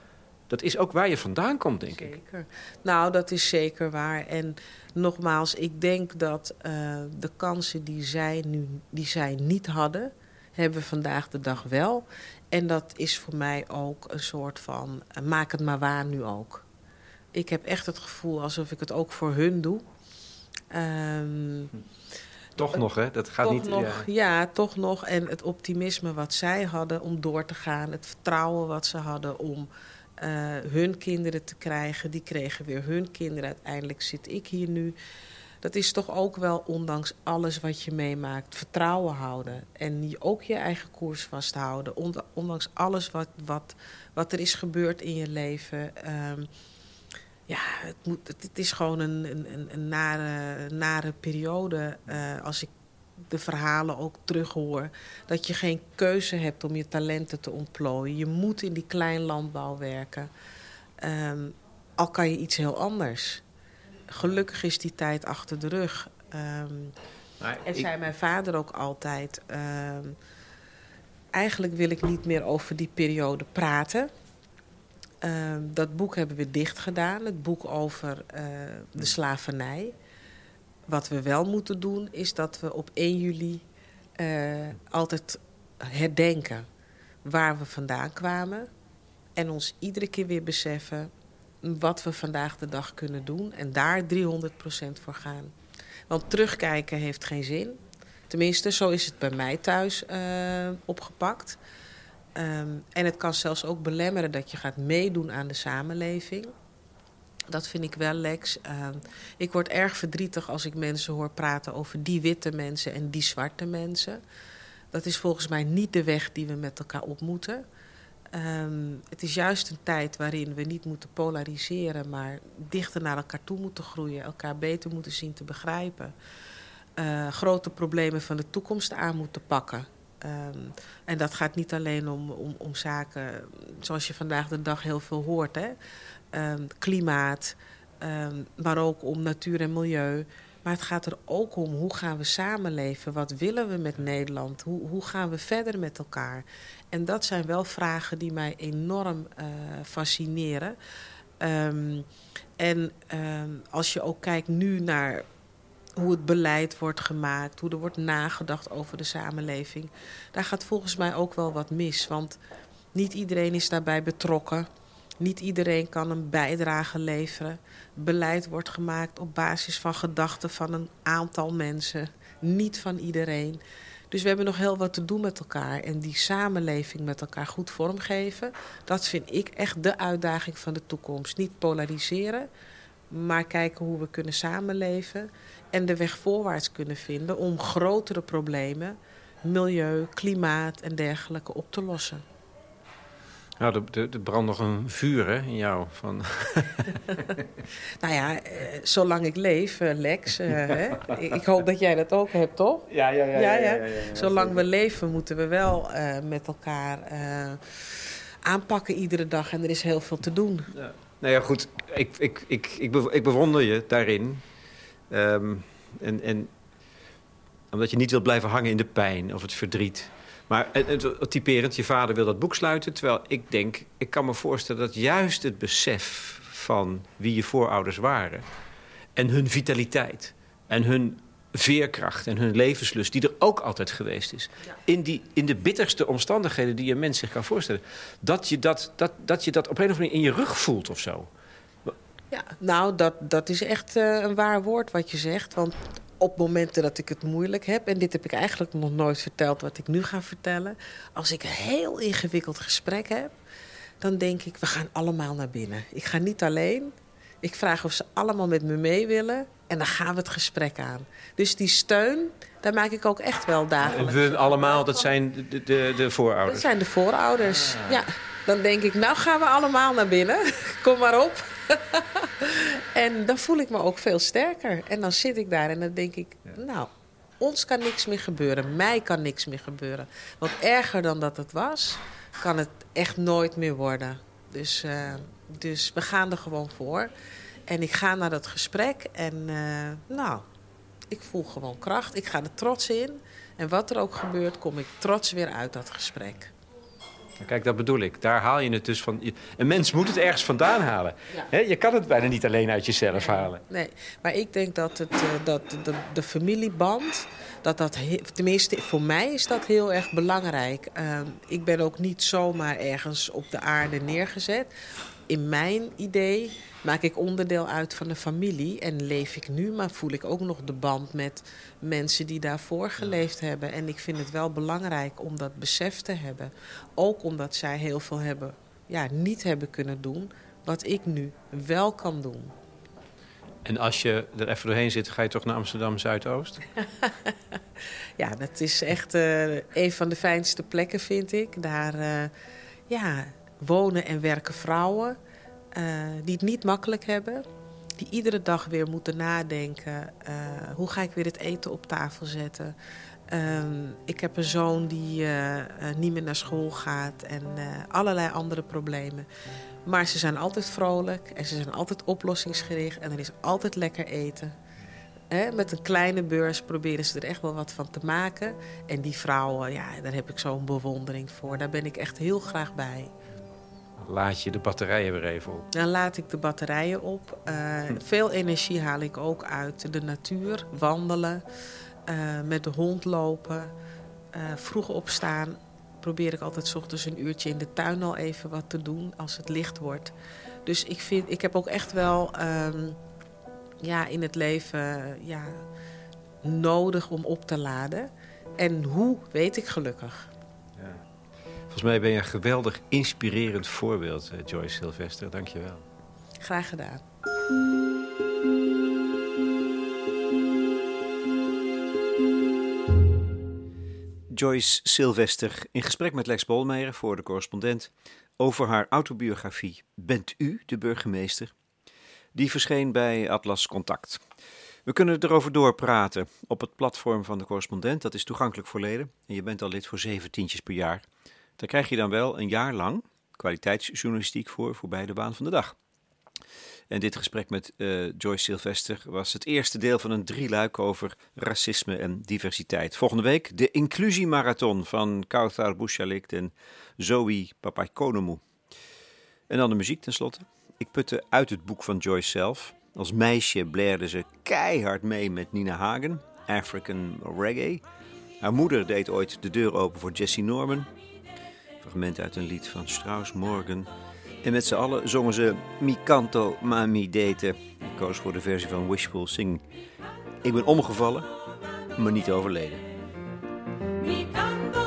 Dat is ook waar je vandaan komt, denk zeker. ik. Zeker. Nou, dat is zeker waar. En nogmaals, ik denk dat uh, de kansen die zij, nu, die zij niet hadden... hebben we vandaag de dag wel. En dat is voor mij ook een soort van... Uh, maak het maar waar nu ook. Ik heb echt het gevoel alsof ik het ook voor hun doe. Um, hm. Toch nog, hè? Dat gaat toch niet... Nog, ja. ja. toch nog. En het optimisme wat zij hadden om door te gaan. Het vertrouwen wat ze hadden om uh, hun kinderen te krijgen. Die kregen weer hun kinderen. Uiteindelijk zit ik hier nu. Dat is toch ook wel, ondanks alles wat je meemaakt, vertrouwen houden. En ook je eigen koers vasthouden. Ondanks alles wat, wat, wat er is gebeurd in je leven... Um, ja, het, moet, het, is gewoon een, een, een nare, nare periode uh, als ik de verhalen ook terughoor. Dat je geen keuze hebt om je talenten te ontplooien. Je moet in die kleinlandbouw werken. Um, al kan je iets heel anders. Gelukkig is die tijd achter de rug. Um, en ik... zei mijn vader ook altijd... Um, eigenlijk wil ik niet meer over die periode praten... Uh, dat boek hebben we dicht gedaan, het boek over uh, de slavernij. Wat we wel moeten doen, is dat we op 1 juli uh, altijd herdenken waar we vandaan kwamen. En ons iedere keer weer beseffen wat we vandaag de dag kunnen doen. En daar 300% voor gaan. Want terugkijken heeft geen zin. Tenminste, zo is het bij mij thuis opgepakt. Um, en het kan zelfs ook belemmeren dat je gaat meedoen aan de samenleving. Dat vind ik wel, Lex. Uh, ik word erg verdrietig als ik mensen hoor praten over die witte mensen en die zwarte mensen. Dat is volgens mij niet de weg die we met elkaar op moeten. Um, het is juist een tijd waarin we niet moeten polariseren, maar dichter naar elkaar toe moeten groeien, elkaar beter moeten zien te begrijpen. Uh, grote problemen van de toekomst aan moeten pakken. Ehm, en dat gaat niet alleen om, om, om, zaken zoals je vandaag de dag heel veel hoort. Hè? Ehm, klimaat, ehm, maar ook om natuur en milieu. Maar het gaat er ook om hoe gaan we samenleven? Wat willen we met Nederland? Hoe, hoe gaan we verder met elkaar? En dat zijn wel vragen die mij enorm uh, fascineren. En als je ook kijkt nu naar hoe het beleid wordt gemaakt, hoe er wordt nagedacht over de samenleving, daar gaat volgens mij ook wel wat mis. Want niet iedereen is daarbij betrokken. Niet iedereen kan een bijdrage leveren. Beleid wordt gemaakt op basis van gedachten van een aantal mensen, niet van iedereen. Dus we hebben nog heel wat te doen met elkaar. En die samenleving met elkaar goed vormgeven, dat vind ik echt de uitdaging van de toekomst. Niet polariseren, maar kijken hoe we kunnen samenleven en de weg voorwaarts kunnen vinden om grotere problemen, milieu, klimaat en dergelijke op te lossen. Nou, er, er brandt nog een vuur hè, in jou. Van... nou ja, eh, zolang ik leef, eh, Lex. Eh, hè? Ik hoop dat jij dat ook hebt, toch? Ja, ja, ja. ja, ja, ja, zolang we leven moeten we wel uh, met elkaar uh, aanpakken iedere dag. En er is heel veel te doen. Ja. Nou ja, goed. Ik, ik, ik, ik bewonder je daarin. Um, en, en omdat je niet wilt blijven hangen in de pijn of het verdriet. Maar het, typerend, je vader wil dat boek sluiten. Terwijl ik denk, ik kan me voorstellen dat juist het besef van wie je voorouders waren... en hun vitaliteit en hun veerkracht en hun levenslust... die er ook altijd geweest is... In, die, in de bitterste omstandigheden die een mens zich kan voorstellen... dat je dat, dat, dat, je dat op een of andere manier in je rug voelt of zo. Ja, nou, dat, dat is echt uh, een waar woord wat je zegt. Want op momenten dat ik het moeilijk heb... en dit heb ik eigenlijk nog nooit verteld wat ik nu ga vertellen... als ik een heel ingewikkeld gesprek heb... dan denk ik, we gaan allemaal naar binnen. Ik ga niet alleen. Ik vraag of ze allemaal met me mee willen... en dan gaan we het gesprek aan. Dus die steun, daar maak ik ook echt wel dagelijks. We allemaal, dat zijn de, de, de voorouders? Dat zijn de voorouders, ah. ja. Dan denk ik, nou gaan we allemaal naar binnen. Kom maar op. en dan voel ik me ook veel sterker. En dan zit ik daar en dan denk ik, nou, ons kan niks meer gebeuren. Mij kan niks meer gebeuren. Want erger dan dat het was, kan het echt nooit meer worden. Dus, uh, dus we gaan er gewoon voor. En ik ga naar dat gesprek en uh, nou, ik voel gewoon kracht. Ik ga er trots in. En wat er ook gebeurt, kom ik trots weer uit dat gesprek. Kijk, dat bedoel ik. Daar haal je het dus van. Een mens moet het ergens vandaan halen. je kan het bijna niet alleen uit jezelf halen. Nee, maar ik denk dat, het, uh, dat de, de, familieband. Dat dat, tenminste, voor mij is dat heel erg belangrijk. Uh, ik ben ook niet zomaar ergens op de aarde neergezet. In mijn idee maak ik onderdeel uit van de familie. En leef ik nu, maar voel ik ook nog de band met mensen die daarvoor geleefd hebben. En ik vind het wel belangrijk om dat besef te hebben. Ook omdat zij heel veel hebben, ja, niet hebben kunnen doen wat ik nu wel kan doen. En als je er even doorheen zit, ga je toch naar Amsterdam Zuidoost? ja, dat is echt uh, een van de fijnste plekken, vind ik. Daar uh, ja, wonen en werken vrouwen uh, die het niet makkelijk hebben. Die iedere dag weer moeten nadenken. Uh, hoe ga ik weer het eten op tafel zetten? Uh, ik heb een zoon die uh, niet meer naar school gaat en allerlei andere problemen. Maar ze zijn altijd vrolijk en ze zijn altijd oplossingsgericht en er is altijd lekker eten. met een kleine beurs proberen ze er echt wel wat van te maken. En die vrouwen, ja, daar heb ik zo'n bewondering voor. Daar ben ik echt heel graag bij laat je de batterijen weer even op? Dan laat ik de batterijen op. Uh, veel energie haal ik ook uit de natuur. Wandelen, uh, met de hond lopen, uh, vroeg opstaan. Probeer ik altijd s ochtends een uurtje in de tuin al even wat te doen als het licht wordt. Dus ik, vind, ik heb ook echt wel um, ja, in het leven ja, nodig om op te laden. En hoe weet ik gelukkig. Volgens mij ben je een geweldig inspirerend voorbeeld, eh, Joyce Sylvester. Dank je wel. Graag gedaan. Joyce Sylvester in gesprek met Lex Bolmeijer voor de correspondent over haar autobiografie Bent u de burgemeester? Die verscheen bij Atlas Contact. We kunnen erover doorpraten op het platform van de correspondent. Dat is toegankelijk voor leden. En je bent al lid voor zeven tientjes per jaar. Daar krijg je dan wel een jaar lang kwaliteitsjournalistiek voor, voorbij de baan van de dag. En dit gesprek met uh, Joyce Sylvester was het eerste deel van een drieluik over racisme en diversiteit. Volgende week de inclusiemarathon van Kauthar Bouchalik en Zoe Papaikonomou. En dan de muziek tenslotte. Ik putte uit het boek van Joyce zelf. Als meisje blaerde ze keihard mee met Nina Hagen, African Reggae. Haar moeder deed ooit de deur open voor Jesse Norman fragment uit een lied van Strauss morgen En met z'n allen zongen ze Mi canto ma mi dete. Ik koos voor de versie van Wishful Sing. Ik ben omgevallen, maar niet overleden. Mi canto,